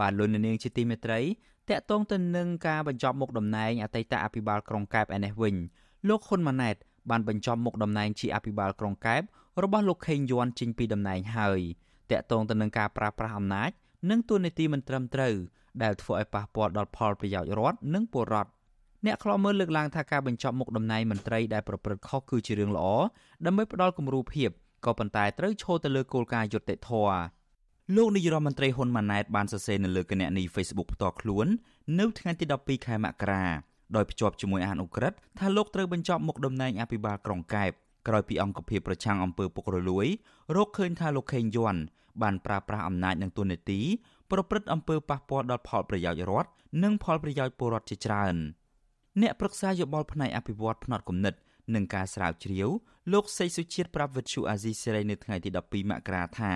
បាទលោកនាងជាទីមេត្រីតកតងទៅនឹងការបញ្ចប់មុខតំណែងអតីតអភិបាលក្រុងកែបឯនេះវិញលោកហ៊ុនម៉ាណែតបានបញ្ចប់មុខតំណែងជាអភិបាលក្រុងកែបរបស់លោកខេងយួនចេញពីតំណែងហើយតកតងទៅនឹងការប្រាស្រ័យអំណាច និងទូនីតិមិនត្រឹមត្រូវដែលធ្វើឲ្យប៉ះពាល់ដល់ផលប្រយោជន៍រដ្ឋនិងពលរដ្ឋអ្នកខ្លោមើលលើកឡើងថាការបញ្ចប់មុខតំណែងមន្ត្រីដែលប្រព្រឹត្តខុសគឺជារឿងល្អដើម្បីផ្ដល់គំរូភាពក៏ប៉ុន្តែត្រូវឈរទៅលើគោលការណ៍យុត្តិធម៌ លោកនាយរដ្ឋមន្ត្រីហ៊ុនម៉ាណែតបានសរសេរនៅលើគណនី Facebook ផ្ទាល់ខ្លួននៅថ្ងៃទី12ខែមករាដោយភ្ជាប់ជាមួយអានអ៊ុក្រិតថាលោកត្រូវបញ្ចប់មុខតំណែងអភិបាលក្រុងកែបក្រោយពីអង្គភាពប្រឆាំងអំពើពុករលួយរកឃើញថាលោកខេងយ័ន្តបានប្រើប្រាស់អំណាចនិងទូនាទីប្រព្រឹត្តអំពើប៉ះពាល់ដល់ផលប្រយោជន៍រដ្ឋនិងផលប្រយោជន៍ពលរដ្ឋជាច្រើនអ្នកប្រឹក្សាយោបល់ផ្នែកអភិវឌ្ឍផ្នត់គំនិតនិងការស្រាវជ្រាវលោកសីសុជាតិប្រាប់វិទ្យុអាស៊ីសេរីនៅថ្ងៃទី12មករាថា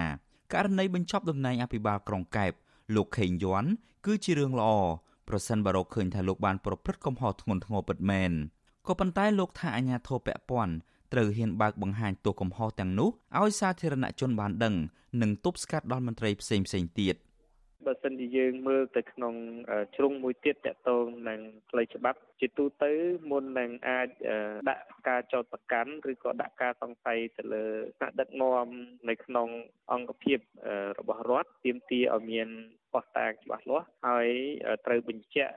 ករណីបញ្ចប់តំណែងអភិបាលក្រុងកែបលោកខេងយ័ន្តគឺជារឿងល្អប្រសិនបើរកឃើញថាលោកបានប្រព្រឹត្តកំហុសធ្ងន់ធ្ងរពិតមែនក៏ប៉ុន្តែលោកថាអាញាធរពពាន់ត្រូវហ៊ានបើកបង្ហាញទោសកំហុសទាំងនោះឲ្យសាធារណជនបានដឹងនិងទប់ស្កាត់ដល់មន្ត្រីផ្សេងផ្សេងទៀត បើសិនជាយើងមើលទៅក្នុងជ្រុងមួយទៀតតកតងនឹងផ្លូវច្បាប់ជាទូទៅមុននឹងអាចដាក់ការចោទប្រកាន់ឬក៏ដាក់ការសង្ស័យទៅលើថ្នាក់ដឹកនាំនៅក្នុងអង្គភាពរបស់រដ្ឋទាមទារឲ្យមានបោះតាងច្បាស់លាស់ហើយត្រូវបញ្ជាក់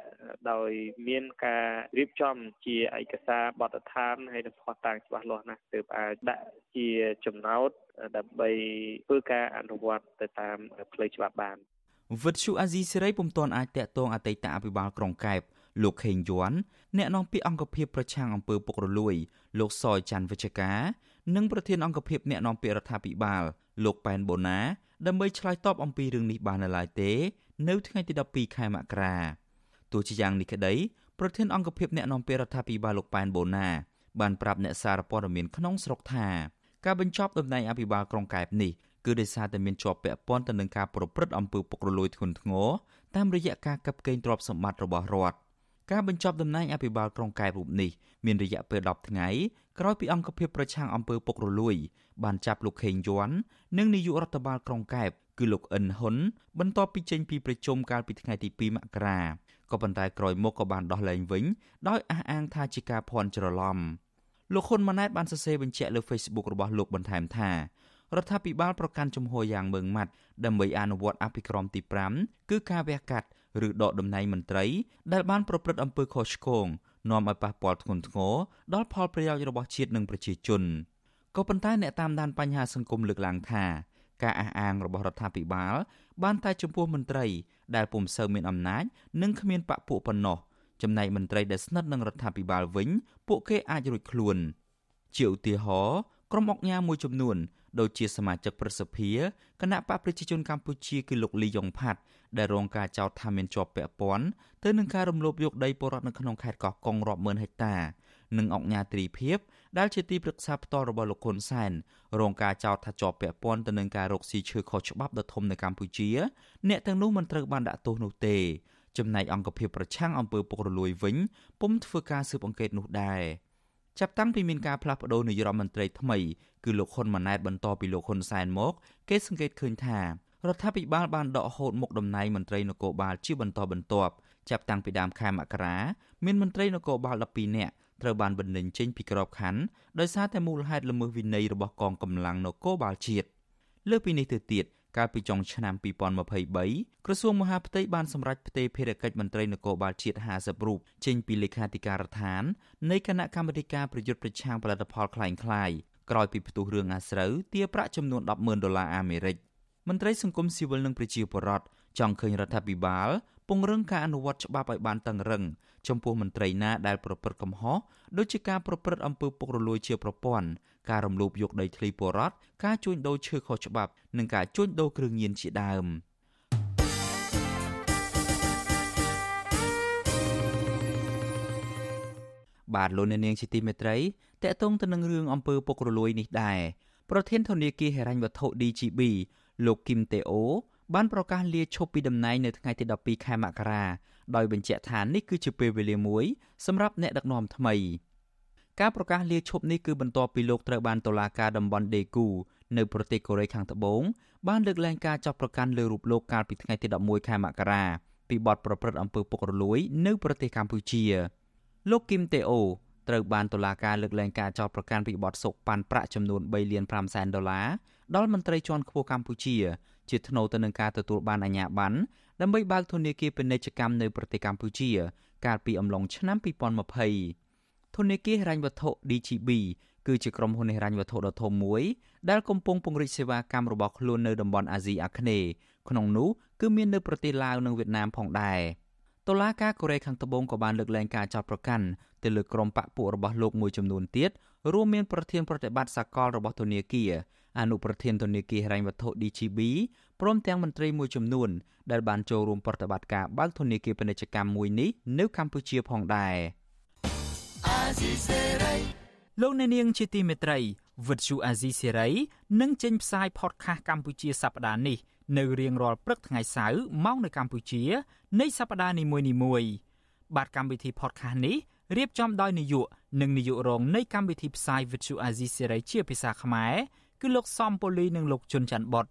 ដោយមានការរៀបចំជាឯកសារបទដ្ឋានហើយនិងបោះតាងច្បាស់លាស់ណាស់ទើបអាចដាក់ជាចំណោទដើម្បីធ្វើការអនុវត្តទៅតាមផ្លូវច្បាប់បាន វិទ្យុអាស៊ីសេរីពុំទាន់អាចតាក់ទងអតីតអភិបាលក្រុងកែបលោកខេងយួនអ្នកនាំពាក្យអង្គភាពប្រឆាំងអំពើពុករលួយ លោកសយច័ន្ទវិជ្ជការនិងប្រធានអង្គភាពអ្នកនាំពាក្យរដ្ឋាភិបាល លោកប៉ែនបូណា ដើម្បីឆ្លើយតបអំពីរឿងនេះបាននៅឡើយទេ នៅថ្ងៃទី12ខែមករាទោះជាយ៉ាងនេះក្តីប្រធានអង្គភាពអ្នកនាំពាក្យរដ្ឋាភិបាលលោកប៉ែនបូណា បានប្រាប់អ្នកសារព័ត៌មានក្នុងស្រុកថាការបញ្ចប់តំណែងអភិបាលក្រុងកែបនេះ គឺដោយសារតែមានជាប់ពាក់ព័ន្ធទៅនឹងការប្រព្រឹត្តអំពើពុករលួយធ្ងន់ធ្ងរតាមរយៈការកាប់កេងទ្រព្យសម្បត្តិរបស់រដ្ឋការបញ្ចប់តំណែងអភិបាលក្រុងកែបរូបនេះមានរយៈពេល10ថ្ងៃក្រោយពីអង្គភាពប្រឆាំងអំពើពុករលួយ បានចាប់លោកខេងយ័ន្តនិងនាយករដ្ឋបាលក្រុងកែបគឺលោកអិនហ៊ុនបន្ទាប់ពីចេញពីប្រជុំកាលពីថ្ងៃទី2មករាក៏ប៉ុន្តែក្រោយមកក៏បានដោះលែងវិញដោយអះអាងថាជាការភ័ន្តច្រឡំលោកហ៊ុនម៉ាណែតបានសរសេរបញ្ជាក់លើ Facebook របស់លោកបន្ថែមថា រដ្ឋាភិបាលប្រកាន់ជំហរយ៉ាងម៉ឺងម៉ាត់ដើម្បីអនុវត្តអភិក្រមទី5គឺការវះកាត់ឬដកតំណែងមន្ត្រីដែលបានប្រព្រឹត្តអំពើខុសឆ្គងនាំឲ្យប៉ះពាល់ធ្ងន់ធ្ងរដល់ផលប្រយោជន៍របស់ជាតិនិងប្រជាជនក៏ប៉ុន្តែអ្នកតាមដានបញ្ហាសង្គមលើកឡើងថាការអះអាងរបស់រដ្ឋាភិបាលបានតែចំពោះមន្ត្រីដែលពុំសូវមានអំណាចនិងគ្មានបកពួកប៉ុណ្ណោះចំណែកមន្ត្រីដែលស្និទ្ធនឹងរដ្ឋាភិបាលវិញពួកគេអាចរួចខ្លួនជាឧទាហរណ៍ ក្រុមអុកញ៉ាមួយចំនួនដូចជាសមាជិកប្រសិទ្ធិគណៈបកប្រជាជនកម្ពុជាគឺលោកលីយ៉ុងផាត់ដែលរងការចោទថាមានជាប់ពាក់ព័ន្ធទៅនឹងការរំលោភយកដីពលរដ្ឋនៅក្នុងខេត្តកោះកុងរាប់ម៉ឺនហិកតានិងអង្គញាត្រីភិបដែលជាទីប្រឹក្សាផ្ទាល់របស់លោកហ៊ុនសែនរងការចោទថាជាប់ពាក់ព័ន្ធទៅនឹងការរកស៊ីឈើខុសច្បាប់ដ៏ធំនៅកម្ពុជា អ្នកទាំងនោះមិនត្រូវបានដាក់ទោសនោះទេចំណែកអង្គភាពប្រឆាំងអំពើពុករលួយវិញពុំធ្វើការស៊ើបអង្កេតនោះដែរ ចាប់តាំងពីមានការផ្លាស់ប្តូរនាយរដ្ឋមន្ត្រីថ្មីគឺលោកហ៊ុនម៉ាណែតបន្តពីលោកហ៊ុនសែនមក គេសង្កេតឃើញថារដ្ឋាភិបាលបានដកហូតមុខតំណែងមន្ត្រីនគរបាលជាបន្តបន្ទាប់ចាប់តាំងពីដើមខែមករាមានមន្ត្រីនគរបាល12នាក់ត្រូវបានបណ្តេញចេញពីក្របខ័ណ្ឌដោយសារតែមូលហេតុល្មើសវិន័យរបស់កងកម្លាំងនគរបាលជាតិលើពីនេះទៅទៀត កាលពីចុងឆ្នាំ2023ក្រសួងមហាផ្ទៃបានសម្រេចផ្ទេរភារកិច្ចមន្ត្រីនគរបាលជាតិ50រូបចេញពីលេខាធិការដ្ឋាននៃគណៈកម្មាធិការប្រយុទ្ធប្រឆាំងផលិតផលคล้ายៗក្រោយពីផ្ទុះរឿងអាស្រូវទារប្រាក់ចំនួន100000ដុល្លារអាមេរិកមន្ត្រីសង្គមស៊ីវិលនិងប្រជាពលរដ្ឋចង់ឃើញរដ្ឋាភិបាលពង្រឹងការអនុវត្តច្បាប់ឲ្យបានតឹងរឹង ចំពោះមន្ត្រីណាដែលប្រព្រឹត្តកំហុសដូចជាការប្រព្រឹត្តអំពើពុករលួយជាប្រព័ន្ធការរំលោភយកដីធ្លីពលរដ្ឋការជួញដូរឈើខុសច្បាប់និងការជួញដូរគ្រឿងញៀនជាដើមបាទលោកអ្នកនាងជាទីមេត្រីតកតងទៅនឹងរឿងអំពើពុករលួយនេះដែរប្រធានធនាគារហិរញ្ញវត្ថុ DGB លោកគឹមតេអូបានប្រកាសលាឈប់ពីតំណែងនៅថ្ងៃទី12ខែមករា ដោយបញ្ជាក់ថានេះគឺជាពេលវេលាមួយសម្រាប់អ្នកដឹកនាំថ្មីការប្រកាសលាឈប់នេះគឺបន្ទាប់ពីលោកត្រូវបានតុលាការតំបន់ដេគូនៅប្រទេសកូរ៉េខាងត្បូងបានលើកលែងការចាប់ប្រកាន់លើរូបលោកកាលពីថ្ងៃទី11ខែមករាពីបទប្រព្រឹត្តអំពើពុករលួយនៅប្រទេសកម្ពុជាលោកគឹមតេអូត្រូវបានតុលាការលើកលែងការចោទប្រកាន់ពីបទសុកប៉ាន់ប្រាក់ចំនួន3លាន5សែនដុល្លារដល់មន្ត្រីជាន់ខ្ពស់កម្ពុជា ជាថ្នូវទៅនឹងការទទួលបានអាជ្ញាប័ណ្ណ ដើម្បីបើកធនាគារពាណិជ្ជកម្មនៅប្រទេសកម្ពុជា កាលពីអំឡុងឆ្នាំ2020ធនាគារហិរញ្ញវត្ថុ DGB គឺជាក្រុមហ៊ុនហិរញ្ញវត្ថុដ៏ធំមួយដែលកំពុងពង្រីកសេវាកម្មរបស់ខ្លួននៅតំបន់អាស៊ីអាគ្នេយ៍ក្នុងនោះគឺមាននៅប្រទេសឡាវនិងវៀតណាមផងដែរតុលាការកូរ៉េខាងត្បូងក៏បានលើកលែងការចោទប្រកាន់ទៅលើក្រុមបកពួករបស់លោកមួយចំនួនទៀតរួមមានប្រធានប្រតិបត្តិសកលរបស់ធនាគារអនុប្រធានធនាគារហិរញ្ញវត្ថុ DGB ព្រមទាំងមន្ត្រីមួយចំនួនដែលបានចូលរួមប្រតិបត្តិការបើកធនាគារពាណិជ្ជកម្មមួយនេះនៅកម្ពុជាផងដែរលោកអ្នកនាងជាទីមេត្រីវិទ្យុអាស៊ីសេរីនឹងចេញផ្សាយ podcast កម្ពុជាសប្តាហ៍នេះនៅរៀងរាល់ព្រឹកថ្ងៃសៅរ៍ម៉ោងនៅកម្ពុជានៃសប្តាហ៍នីមួយៗបាទកម្មវិធី podcast នេះរៀបចំដោយនាយកនិងនាយករងនៃកម្មវិធីផ្សាយ Vithu Azizi Serai ជាភាសាខ្មែរគឺលោកសំពូលីនិងលោកជុនច័ន្ទបុត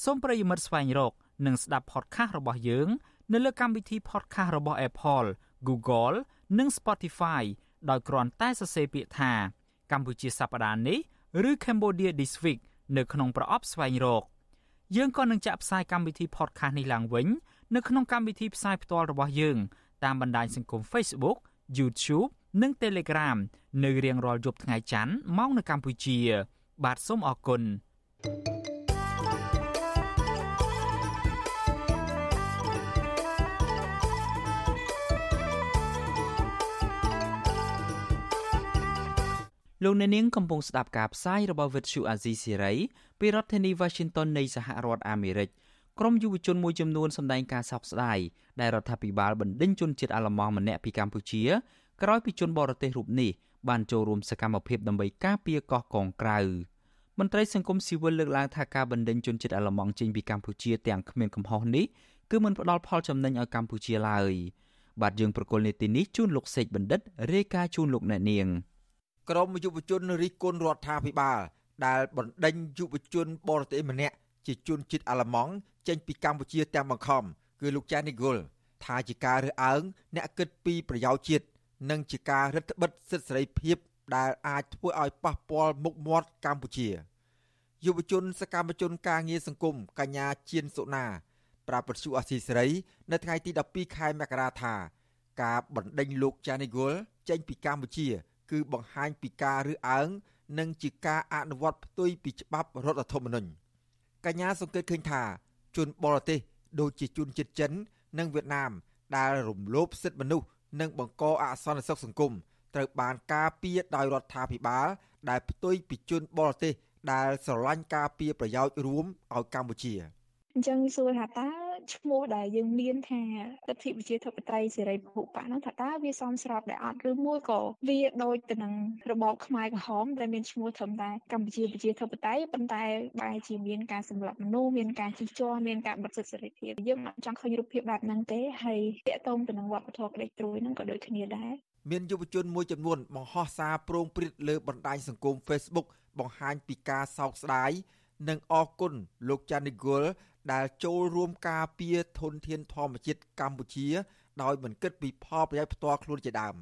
សូមប្រិយមិត្តស្វែងរក និងស្ដាប់ podcast របស់យើង នៅលើកម្មវិធី podcast របស់ Apple, Google និង Spotify ដោយគ្រាន់តែសរសេរពាក្យថាកម្ពុជាសប្តាហ៍នេះឬ Cambodia This Week នៅក្នុងប្រអប់ស្វែងរកយើងក៏នឹងចាក់ផ្សាយកម្មវិធី podcast នេះឡើងវិញ នៅក្នុងកម្មវិធីផ្សាយផ្ទាល់របស់យើង តាមបណ្ដាញសង្គម Facebook YouTube និង Telegram នៅរៀងរាល់យប់ថ្ងៃច័ន្ទម៉ោងនៅកម្ពុជា បាទសូមអរគុណ លោកអ្នកនាងកំពុងស្ដាប់ការផ្សាយរបស់ Vuthu Azizi Serai ពីរដ្ឋធានី Washington នៃសហរដ្ឋអាមេរិកក្រុមយុវជនមួយចំនួនសម្ដែងការសោកស្ដាយដែលរដ្ឋាភិបាលបណ្ដេញជនជាតិអាល្លឺម៉ង់ម្នាក់ពីកម្ពុជាក្រោយពីជនបរទេសរូបនេះបានចូលរួមសកម្មភាពដើម្បីការពារកោះកងក្រៅមន្ត្រីសង្គមស៊ីវិលលើកឡើងថាការបណ្ដេញជនជាតិអាល្លឺម៉ង់ចេញពីកម្ពុជាទាំងគ្មានកំហុសនេះគឺមិនផ្ដល់ផលចំណេញឲ្យកម្ពុជាឡើយបាទយើងប្រកុលនេតិនេះជូនលោកសេកបណ្ឌិតរាយការណ៍ជូនលោកអ្នកនាង ក្រមយុវជនរិះគន់រដ្ឋាភិបាល ដែលបណ្ដេញយុវជនបរទេសម្នាក់ជាជនជាតិអាល្លឺម៉ង់ចេញពីកម្ពុជាទាំងបង្ខំគឺលោកចានីហ្គលថាជាការរើសអើងអ្នកគិតពីប្រយោជន៍ជាតិនិងជាការរឹតបន្តឹងសិទ្ធិសេរីភាព ដែលអាចធ្វើឲ្យប៉ះពាល់មុខមាត់កម្ពុជាយុវជនសកម្មជនការងារសង្គមកញ្ញាជៀនសុណាប្រាប់ពទ្យុអសីសេរីនៅថ្ងៃទី12ខែមករាថា ការបណ្ដេញលោកចានីហ្គលចេញពីកម្ពុជា គឺបង្ហាញពីការរើសអើងនិងជាការអនុវត្តផ្ទុយពីច្បាប់រដ្ឋធម្មនុញ្ញកញ្ញាសង្កេតឃើញថាជនបរទេសដូចជាជនជាតិចិន និងវៀតណាម ដែលរំលោភសិទ្ធិមនុស្សនិងបង្កអសន្តិសុខសង្គមត្រូវបានការពារដោយរដ្ឋាភិបាល ដែលផ្ទុយពីជនបរទេសដែលស្រឡាញ់ការពារប្រយោជន៍រួមឲ្យកម្ពុជា។អញ្ចឹងសួរថាតើ ឈ្មោះដែលយើងមានថាលទ្ធិប្រជាធិបតេយ្យសេរីពហុបកហ្នឹងថាតើវាសមស្របដែរអត់ឬមួយក៏វាដូចទៅនឹងរបបខ្មែរក្រហមដែលមានឈ្មោះត្រឹមតែកម្ពុជាប្រជាធិបតេយ្យប៉ុន្តែបែរជាមានការសម្លាប់មនុស្សមានការជិះជាន់មានការបិទសិទ្ធិសេរីភាពយើងមិនចង់ឃើញរូបភាពបែបហ្នឹងទេហើយតាក់ទងទៅនឹងវប្បធម៌ក្តីត្រួយហ្នឹងក៏ដូចគ្នាដែរមានយុវជនមួយចំនួនបង្ហោះសារប្រងព្រឹត្តលើបណ្ដាញសង្គម Facebook បង្ហាញពីការសោកស្ដាយនិងអរគុណលោកចានីហ្គល ដែលចូលរួមការពារធនធានធម្មជាតិកម្ពុជា ដោយមិនគិតពីផលប្រយោជន៍ផ្ទាល់ខ្លួនជាដើម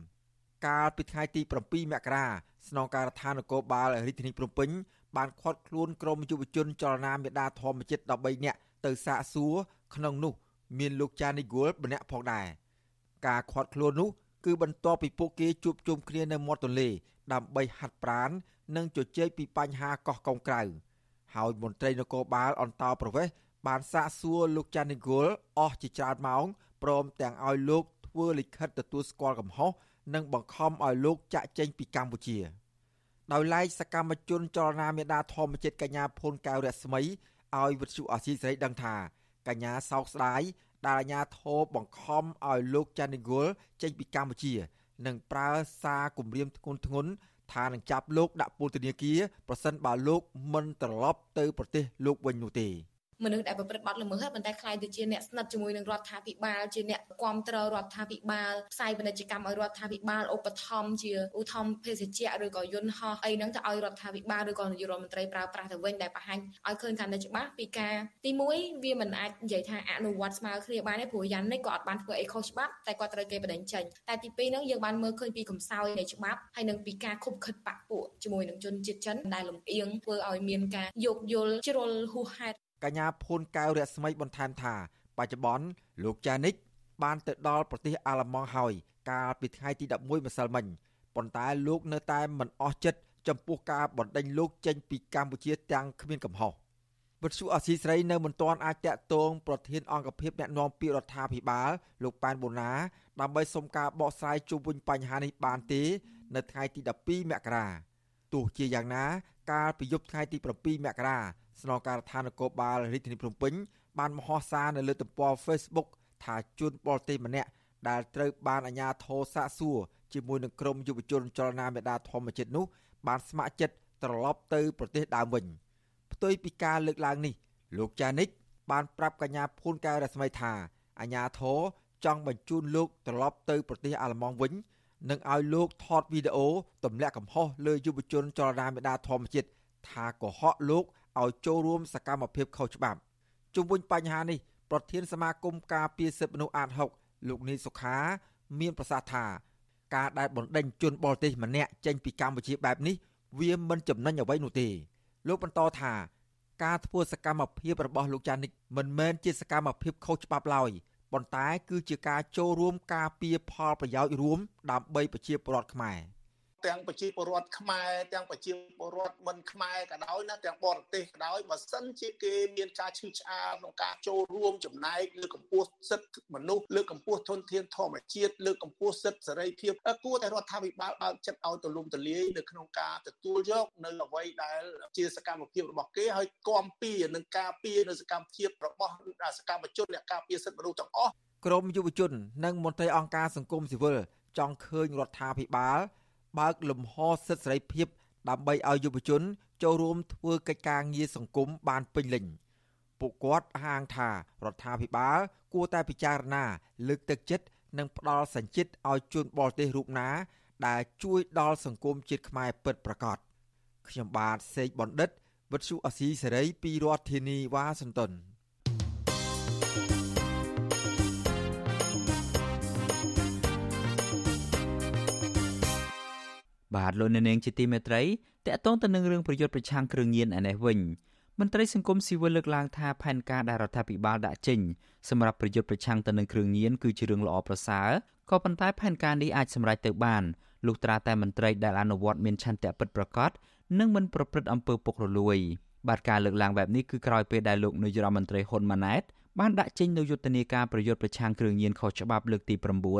កាលពីថ្ងៃទី7មករាស្នងការដ្ឋាននគរបាលរាជធានីភ្នំពេញបានឃាត់ខ្លួនក្រុមយុវជនចលនាមេដាធម្មជាតិ13នាក់ទៅសាកសួរក្នុងនោះ មានលោកចានីហ្គួលម្នាក់ផងដែរការឃាត់ខ្លួននោះគឺបន្ទាប់ពីពួកគេជួបជុំគ្នានៅមាត់ទន្លេដើម្បីហាត់ប្រាណនិងជជែកពីបញ្ហាកោះកុងក្រៅហើយមន្ត្រីនគរបាលអន្តោប្រវេសន៍ បានសាកសួរលោកចាន់នីហ្គលអស់ជាច្រើនម៉ោងព្រមទាំងឲ្យលោកធធ្វើលិខិតទទួលស្គាល់កំហុសនិងបង្ខំឲ្យលោកចាក់ចេញពីកម្ពុជាដោយឡែកសកម្មជនចលនាមេដាធម្មជាតិកញ្ញាភូនកៅរស្មីឲ្យវិទ្យុអាស៊ីសេរីដឹងថាកញ្ញាសោកស្ដាយដែលអាញាធរបង្ខំឲ្យលោកចាន់នីហ្គលចេញពីកម្ពុជា និងប្រើសារគំរាមធ្ងន់ធ្ងរថានឹងចាប់លោកដាក់ពន្ធនាគារប្រសិនបើលោកមិនត្រឡប់ទៅប្រទេសលោកវិញនោះទេ មនុស្សដែលប្រព្រឹត្តបទល្មើសប៉ុន្តែខ្លាយទៅជាអ្នកស្និទ្ធជាមួយនឹងរដ្ឋាភិបាលជាអ្នកគ្រប់គ្រងរដ្ឋាភិបាលផ្សាយពាណិជ្ជកម្មឲ្យរដ្ឋាភិបាលឧបត្ថម្ភជាឧទ្ធម្ភភេសជ្ជៈឬក៏យន្តហោះអីហ្នឹងទៅឲ្យរដ្ឋាភិបាលឬក៏នាយករដ្ឋមន្ត្រីប្រើប្រាស់ទៅវិញដែលបង្ហាញឲ្យឃើញកាន់តែច្បាស់ពីការទី1វាមិនអាចនិយាយថាអនុវត្តស្មើគ្នាបានទេព្រោះយ៉ាងនេះក៏អត់បានធ្វើអីខុសច្បាប់តែគាត់ត្រូវគេបដិញ្ចេញតែទី2ហ្នឹងយើងបានមើលឃើញពីកំសោយនៃច្បាប់ហើយនឹងពីការខុបខិតបាក់ពួកជាមួយនឹងជនជាតិចិនដែលលំអៀងធ្វើឲ្យមានការយោគយល់ជ្រុលហួសហេតុ កញ្ញាភួនកៅរស្មីបន្ថែមថា បច្ចុប្បន្នលោកចានិច បានទៅដល់ប្រទេសអាល្លឺម៉ង់ហើយកាលពីថ្ងៃទី11ម្សិលមិញប៉ុន្តែលោកនៅតែមិនអស់ចិត្តចំពោះការបណ្ដេញលោកចេញពីកម្ពុជាទាំងគ្មានកំហុសវិទ្យុអសីស្រីនៅមិនទាន់អាចតាក់ទងប្រធានអង្គភិបអ្នកណែនាំពាក្យរដ្ឋាភិបាលលោកប៉ែនបូណាដើម្បីសុំការបកស្រាយជុំវិញបញ្ហានេះបានទេ នៅថ្ងៃទី12មករាទោះជាយ៉ាងណា កាលពីយប់ថ្ងៃទី7មករា ស្នងការដ្ឋាននគរបាលរាជធានីភ្នំពេញបានមហោសារនៅលើទំព័រ Facebook ថាជនបរទេសម្នាក់ដែលត្រូវបានអាជ្ញាធរសាកសួរជាមួយនឹងក្រុមយុវជនចលនាមេដាធម្មជាតិនោះបានស្ម័គ្រចិត្តត្រឡប់ទៅប្រទេសដើមវិញផ្ទុយពីការលើកឡើងនេះលោកចានិច បានប្រាប់កញ្ញាភួនកែរស្មីថាអាញាធរចង់បញ្ជូនលោកត្រឡប់ទៅប្រទេសអាល្លឺម៉ង់វិញនិងឲ្យលោកថតវីដេអូទម្លាក់កំហុសលើយុវជនចលនាមេដាធម្មជាតិថាកុហកលោក ឲ្យចូលរួមសកម្មភាពខុសច្បាប់ជុំវិញបញ្ហានេះប្រធានសមាគមការពារសិទ្ធិមនុស្សអាត6លោកនីសុខា មានប្រសាសន៍ថាការដែលបណ្ដេញជនបរទេសម្នាក់ចេញពីកម្ពុជាបែបនេះវាមិនចំណេញអ្វីនោះទេលោកបន្តថាការធ្វើសកម្មភាពរបស់លោកចានិចមិនមែនជាសកម្មភាពខុសច្បាប់ឡើយប៉ុន្តែគឺជាការចូលរួមការពារផលប្រយោជន៍រួមដើម្បីប្រជាពលរដ្ឋខ្មែរ។ ទាំងប្រជាពលរដ្ឋខ្មែរទាំងប្រជាពលរដ្ឋមិនខ្មែរក៏ដោយណាទាំងបរទេសក៏ដោយបើសិនជាគេមានការឈឺឆ្អាលក្នុងការចូលរួមចំណែកលើកម្ពស់សិទ្ធិមនុស្សលើកម្ពស់ធនធានធម្មជាតិលើកម្ពស់សិទ្ធិសេរីភាពគួរតែរដ្ឋាភិបាលបើកចិត្តឲ្យទូលំទូលាយនៅក្នុងការទទួលយកនៅអ្វីដែលជាសកម្មភាពរបស់គេហើយគាំពៀនឹងការពៀនៅសកម្មភាពរបស់សកម្មជនអ្នកការពារសិទ្ធិមនុស្សទាំងអស់ក្រមយុវជន និងមន្ត្រីអង្គការសង្គមស៊ីវិលចង់ឃើញរដ្ឋាភិបាល បើកលំហសិទ្ធិសេរីភាពដើម្បីឲ្យយុវជន ចូលរួមធ្វើកិច្ចការងារសង្គមបានពេញលេញពួកគាត់ហាងថារដ្ឋាភិបាល គួរតែពិចារណា លើកទឹកចិត្តនិងផ្ដល់សញ្ជាតិឲ្យជនបរទេសរូបណា ដែលជួយដល់សង្គមជាតិខ្មែរពិតប្រាកដខ្ញុំបាទសេកបណ្ឌិតវិទ្យុអសីសេរីពីរដ្ឋធានីវ៉ាស៊ីនតោន បាទលោកអ្នកនាងជាទីមេត្រីតកតងទៅនឹងរឿងប្រយុទ្ធប្រឆាំងគ្រឿងញៀនឯនេះវិញមន្ត្រីសង្គមស៊ីវិលលើកឡើងថាផែនការដែលរដ្ឋាភិបាលដាក់ចេញសម្រាប់ប្រយុទ្ធប្រឆាំងទៅនឹងគ្រឿងញៀនគឺជារឿងល្អប្រសើរក៏ប៉ុន្តែផែនការនេះអាចសម្រេចទៅបានលុះត្រាតែមន្ត្រីដែលអនុវត្តមានឆន្ទៈពិតប្រាកដនិងមិនប្រព្រឹត្តអំពើពុករលួយបាទការលើកឡើងបែបនេះគឺក្រោយពេលដែលលោកនាយរដ្ឋមន្ត្រីហ៊ុនម៉ាណែតបានដាក់ចេញនូវយុទ្ធនាការប្រយុទ្ធប្រឆាំងគ្រឿងញៀនខុសច្បាប់លើកទី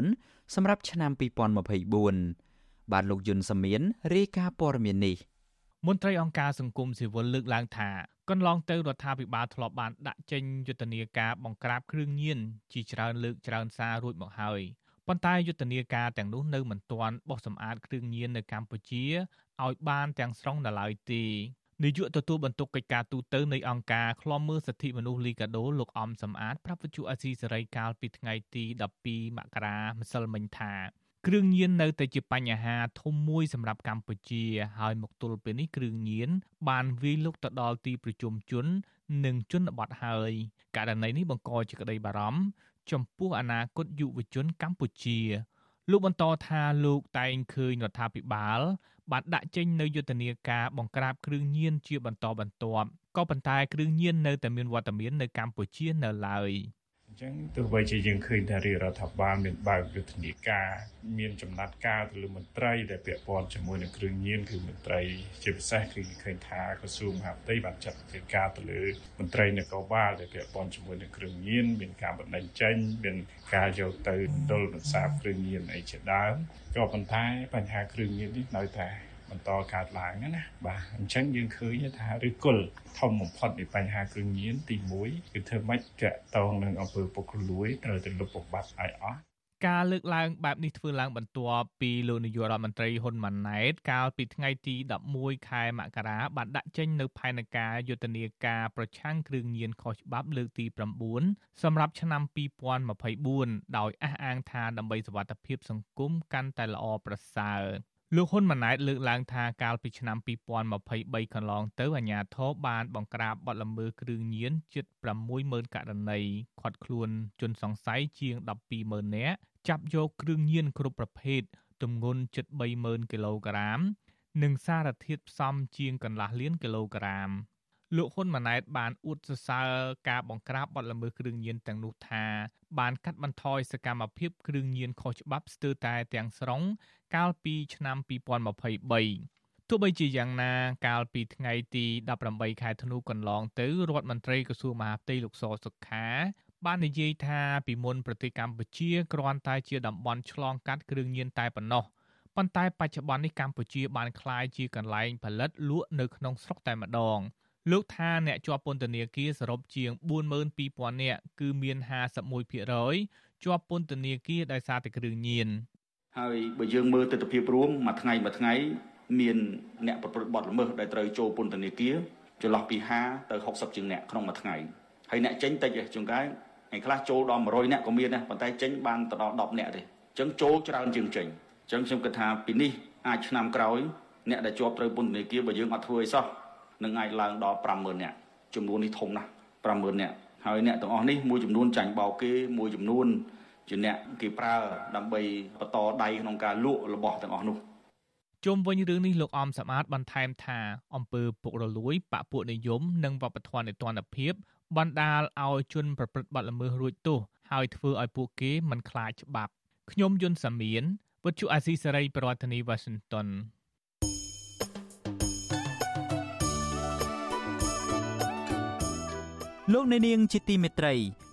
9សម្រាប់ឆ្នាំ2024 បាទលោកយុនសាមៀនរាយការណ៍ព័ត៌មាននេះមន្ត្រីអង្គការសង្គមស៊ីវិលលើកឡើងថាកន្លងទៅរដ្ឋាភិបាលធ្លាប់បានដាក់ចេញយុទ្ធនាការបង្ក្រាបគ្រឿងញៀនជាច្រើនលើកច្រើនសាររួចមកហើយប៉ុន្តែយុទ្ធនាការទាំងនោះនៅមិនទាន់បោះសម្អាតគ្រឿងញៀននៅកម្ពុជាឲ្យបានទាំងស្រុងនៅឡើយទេនាយកទទួលបន្ទុកកិច្ចការទូតទៅនៃអង្គការឃ្លាំមើលសិទ្ធិមនុស្សលីកាដូលោកអំសំអាតប្រាប់វិទ្យុអស៊ីសេរីកាលពីថ្ងៃទី12មករាម្សិលមិញថា គ្រឿងញៀននៅតែជាបញ្ហាធំមួយសម្រាប់កម្ពុជា ហើយមកទល់ពេលនេះគ្រឿងញៀនបានវាយលុកទៅដល់ទីប្រជុំជន និងជនបទហើយករណីនេះបង្កជាក្តីបារម្ភចំពោះអនាគតយុវជនកម្ពុជាលោកបន្តថាលោកតែងឃើញរដ្ឋាភិបាល បានដាក់ចេញនៅយុទ្ធនាការបង្ក្រាបគ្រឿងញៀនជាបន្តបន្ទាប់ក៏ប៉ុន្តែគ្រឿងញៀននៅតែមានវត្តមាននៅកម្ពុជានៅឡើយអ ចឹងទោះបីជាយើងឃើញថារាជរដ្ឋាភិបាលមានបើកយុទ្ធនាការ មានចំណាត់ការទៅលើមន្ត្រីដែលពាក់ព័ន្ធជាមួយនឹងគ្រឿងញៀនគឺមន្ត្រីជាពិសេសគឺឃើញថាក្រសួងមហាផ្ទៃបានចាត់វិធានការទៅលើមន្ត្រីនគរបាលដែលពាក់ព័ន្ធជាមួយនឹងគ្រឿងញៀនមានការបណ្ដឹងចេញមានការយកទៅមណ្ឌលបន្សាបគ្រឿងញៀនអីជាដើមក៏ប៉ុន្តែបញ្ហាគ្រឿងញៀននេះនៅតែ បន្តកើតឡើងណាបាទអញ្ចឹងយើងឃើញថាឬគល់ធំបំផុតនៃបញ្ហាគ្រឿងញៀនទី1គឺធ្វើម៉េចតាក់ទងនឹងអង្គើពុករលួយត្រូវទៅលុបបំបាត់ឲ្យអស់ការលើកឡើងបែបនេះធ្វើឡើងបន្ទាប់ពីលោកនាយករដ្ឋមន្ត្រីហ៊ុនម៉ាណែតកាលពីថ្ងៃទី11ខែមករាបានដាក់ចេញនៅផែនការយុទ្ធនាការប្រឆាំងគ្រឿងញៀនខុសច្បាប់លើកទី9សម្រាប់ឆ្នាំ2024ដោយអះអាងថាដើម្បីសវត្ថិភាពសង្គមកាន់តែល្អប្រសើរ លោកហ៊ុនម៉ាណែតលើកឡើងថាកាលពីឆ្នាំ2023កន្លងទៅអាជ្ញាធរបានបង្ក្រាបបទល្មើសគ្រឿងញៀនជិត60000ករណីឃាត់ខ្លួនជនសង្ស័យជាង120,000នាក់ចាប់យកគ្រឿងញៀនគ្រប់ប្រភេទទម្ងន់ជិត30000គីឡូក្រាម និងសារធាតុផ្សំជាងកន្លះលានគីឡូក្រាមលោកហ៊ុនម៉ាណែតបានអួតសរសើរការបង្ក្រាបបទល្មើសគ្រឿងញៀនទាំងនោះថាបានកាត់បន្ថយសកម្មភាពគ្រឿងញៀនខុសច្បាប់ស្ទើរតែទាំងស្រុង កាលពីឆ្នាំ2023ទោះបីជាយ៉ាងណាកាលពីថ្ងៃទី18ខែធ្នូកន្លងទៅរដ្ឋមន្ត្រីក្រសួងមហាផ្ទៃលោកសសុខាបាននិយាយថាពីមុនប្រទេសកម្ពុជាគ្រាន់តែជាតំបន់ឆ្លងកាត់គ្រឿងញៀនតែប៉ុណ្ណោះប៉ុន្តែបច្ចុប្បន្ននេះកម្ពុជាបានក្លាយជាកន្លែងផលិតលក់នៅក្នុងស្រុកតែម្ដងលោកថាអ្នកជាប់ពន្ធនាគារសរុបជាង42000នាក់គឺមាន51%ជាប់ពន្ធនាគារដោយសារតែគ្រឿងញៀន ហើយបើយើងមើលទស្សនវិជ្ជាមួយមួយថ្ងៃមួយថ្ងៃមានអ្នកប្រព្រឹត្តបទល្មើសដែលត្រូវចូលពន្ធនាគារចន្លោះពី50ទៅ60ជាងអ្នកក្នុងមួយថ្ងៃហើយអ្នកចេញតិចជាងកែថ្ងៃខ្លះចូលដល់100អ្នកក៏មានដែរប៉ុន្តែចេញបានទៅដល់10អ្នកទេអញ្ចឹងចូលច្រើនជាងចេញអញ្ចឹងខ្ញុំគិតថាពីនេះអាចឆ្នាំក្រោយអ្នកដែលជាប់ត្រូវពន្ធនាគារបើយើងអត់ធ្វើអីសោះនឹងអាចឡើងដល់50000នាក់ចំនួននេះធំណាស់50000នាក់ហើយអ្នកទាំងអស់នេះមួយចំនួនចាញ់បោកគេមួយចំនួន ជាអ្នកគេប្រើដើម្បីបន្តដៃក្នុងការលក់របស់ទាំងអស់នោះជុំវិញរឿងនេះលោកអំសម្បត្តិបន្ថែមថាអង្គើពុករលួយបពពួកនិយមនិងវប្បធម៌នៃទណ្ឌភាពបណ្ដាលឲ្យជនប្រព្រឹត្តបទល្មើសរួចទោសហើយធ្វើឲ្យពួកគេមិនខ្លាចច្បាប់ខ្ញុំយុនសាមៀនវិទ្យុអាស៊ីសេរីប្រធានាធិបតី Washington លោកអ្នកនាងជាទីមេត្រី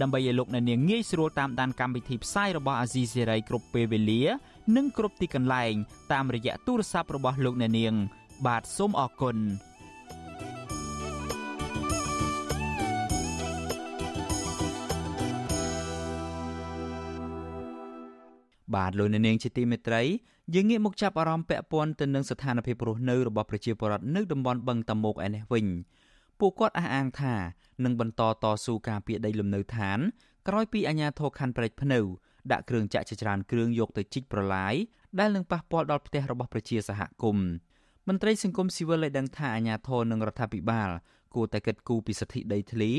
ដើម្បីឲ្យលោកអ្នកនាងងាយស្រួលតាមដានកម្មវិធីផ្សាយរបស់អាស៊ីសេរីគ្រប់ពេលវេលា និងគ្រប់ទីកន្លែង តាមរយៈទូរស័ព្ទរបស់លោកអ្នកនាង បាទសូមអរគុណបាទលោកអ្នកនាងជាទីមេត្រីយើងងាកមកចាប់អារម្មណ៍ពាក់ព័ន្ធទៅនឹងស្ថានភាពរស់នៅរបស់ប្រជាពលរដ្ឋនៅតំបន់បឹងតមោកឯនេះវិញពួកគាត់អះអាងថា នឹងបន្តតស៊ូការពារដីលំនៅឋានក្រោយពីអាជ្ញាធរខណ្ឌព្រែកភ្នៅដាក់គ្រឿងចាក់ជាច្រើនគ្រឿងយកទៅជីកប្រឡាយដែលនឹងប៉ះពាល់ដល់ផ្ទះរបស់ប្រជាសហគមន៍មន្ត្រីសង្គមស៊ីវិលឲ្យដឹងថាអាជ្ញាធរនិងរដ្ឋាភិបាលគួរតែគិតគូរពីសិទ្ធិដីធ្លី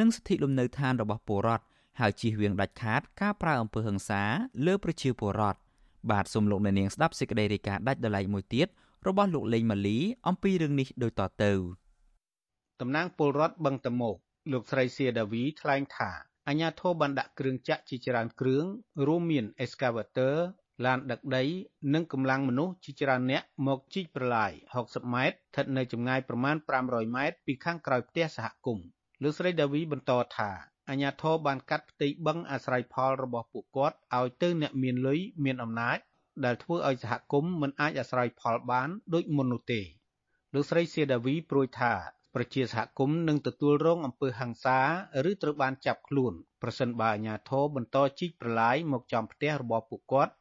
និងសិទ្ធិលំនៅឋានរបស់ពលរដ្ឋហើយជៀសវាងដាច់ខាតការប្រើអំពើហិង្សាលើប្រជាពលរដ្ឋបាទសូមលោកអ្នកនាងស្ដាប់សេចក្តីរាយការណ៍ដាច់ដライមួយទៀតរបស់លោកលេងម៉ាលីអំពីរឿងនេះដូចតទៅ តំណាងពលរដ្ឋបឹងតមោកលោកស្រីសៀដាវីថ្លែងថាអាញាធរបានដាក់គ្រឿងចាក់ជាច្រើនគ្រឿងរួមមាន excavator ឡានដឹកដី និងកម្លាំងមនុស្សជាច្រើនអ្នកមកជីកប្រឡាយ60ម៉ែត្រស្ថិតនៅចម្ងាយប្រមាណ500ម៉ែត្រពីខាងក្រោយផ្ទះសហគមន៍លោកស្រីដាវីបន្តថាអាញាធរបានកាត់ផ្ទៃបឹងអាស្រ័យផលរបស់ពួកគាត់ឲ្យទៅអ្នកមានលុយមានអំណាចដែលធ្វើឲ្យសហគមន៍មិនអាចអាស្រ័យផលបានដូចមុននោះទេលោកស្រីសៀដាវីព្រួយថា ប្រជាសហគមន៍នឹងទទួលរងអំពើហិង្សាឬត្រូវបានចាប់ខ្លួនប្រសិនបើអាជ្ញាធរបន្តជីកប្រឡាយមកចំផ្ទះរបស់ពួកគាត់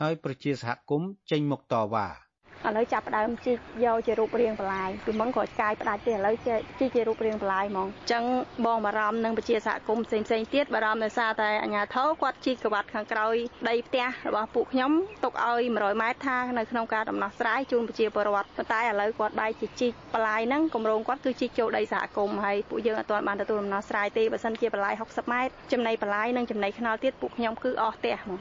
ហើយប្រជាសហគមន៍ចេញមកតវ៉ា ឥឡូវចាប់ផ្ដើមជីកយកជារូបរាងបន្លាយពីមុនគាត់កាយផ្ដាច់ទេឥឡូវជីកជារូបរាងបន្លាយហ្មងអញ្ចឹងបងបារម្ភនឹងប្រជាសហគមន៍ផ្សេងផ្សេងទៀតបារម្ភដោយសារតែអាជ្ញាធរគាត់ជីកក្បាត់ខាងក្រោយដីផ្ទះរបស់ពួកខ្ញុំទុកឲ្យ100ម៉ែត្រថានៅក្នុងការដំណោះស្រាយជូនប្រជាពលរដ្ឋប៉ុន្តែឥឡូវគាត់បែរជាជីកបន្លាយហ្នឹងគម្រោងគាត់គឺជីកចូលដីសហគមន៍ហើយពួកយើងអត់ទាន់បានទទួលដំណោះស្រាយទេបើសិនជាបន្លាយ60ម៉ែត្រចំណីបន្លាយនិងចំណីថ្នល់ទៀតពួកខ្ញុំគឺអស់ផ្ទះហ្មង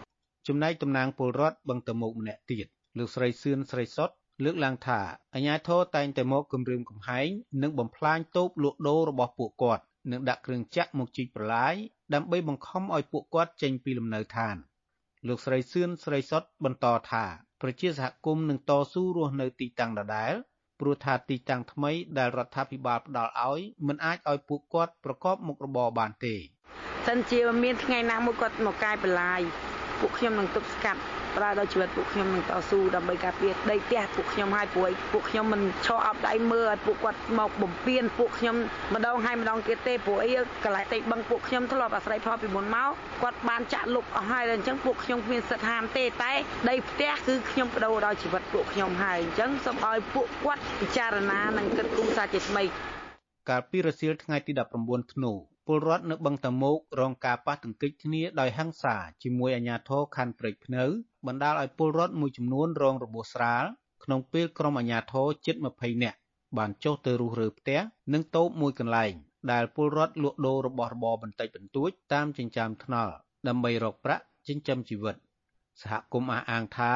ចំណែកតំណាងពលរដ្ឋបឹងតមោកម្នាក់ទៀត លោកស្រីសឿនស្រីសុតលើកឡើងថាអាញាធរតែងតែមកគម្រាមកំហែងនិងបំផ្លាញតូបលក់ដូររបស់ពួកគាត់និងដាក់គ្រឿងចាក់មកជីកប្រឡាយដើម្បីបង្ខំឲ្យពួកគាត់ចេញពីលំនៅឋាន លោកស្រីសឿនស្រីសុតបន្តថាប្រជាសហគមន៍នឹងតស៊ូរស់នៅទីតាំងដដែលព្រោះថាទីតាំងថ្មីដែលរដ្ឋាភិបាលផ្ដល់ឲ្យមិនអាចឲ្យពួកគាត់ប្រកបមុខរបរបានទេសិនជាមានថ្ងៃណាមួយគាត់មកកាយបន្លាយពួកខ្ញុំនឹងទប់ស្កាត់ ប្រើដល់ជីវិតពួកខ្ញុំនឹងតស៊ូដើម្បីការពារដីផ្ទះពួកខ្ញុំឲ្យព្រោះពួកខ្ញុំមិនឈរអប់ដៃមើលឲ្យពួកគាត់មកបំពេញពួកខ្ញុំម្ដងហើយម្ដងទៀតទេព្រោះអីកន្លែងដីបឹងពួកខ្ញុំធ្លាប់អាស្រ័យផលពីមុនមកគាត់បានចាក់លុបអស់ហើយអញ្ចឹងពួកខ្ញុំគ្មានសិទ្ធិហាមទេតែដីផ្ទះគឺខ្ញុំបដូរដល់ជីវិតពួកខ្ញុំហើយអញ្ចឹងសូមឲ្យពួកគាត់ពិចារណានិងគិតគូរសារជាថ្មីកាលពីរសៀលថ្ងៃទី19ធ្នូពលរដ្ឋនៅបឹងតមោករងការប៉ះទង្គិចគ្នាដោយហិង្សាជាមួយអាជ្ញាធរខណ្ឌព្រែកភ្នៅ បណ្ដាលឲ្យពលរដ្ឋមួយចំនួនរងរបួសស្រាលក្នុងពេលក្រុមអាជ្ញាធរជិត20នាក់បានចុះទៅរុះរើផ្ទះនិងតូបមួយកន្លែង ដែលពលរដ្ឋលក់ដូររបស់របរបន្តិចបន្តួចតាមចិញ្ចើមថ្នល់ដើម្បីរកប្រាក់ចិញ្ចឹមជីវិតសហគមន៍អះអាងថា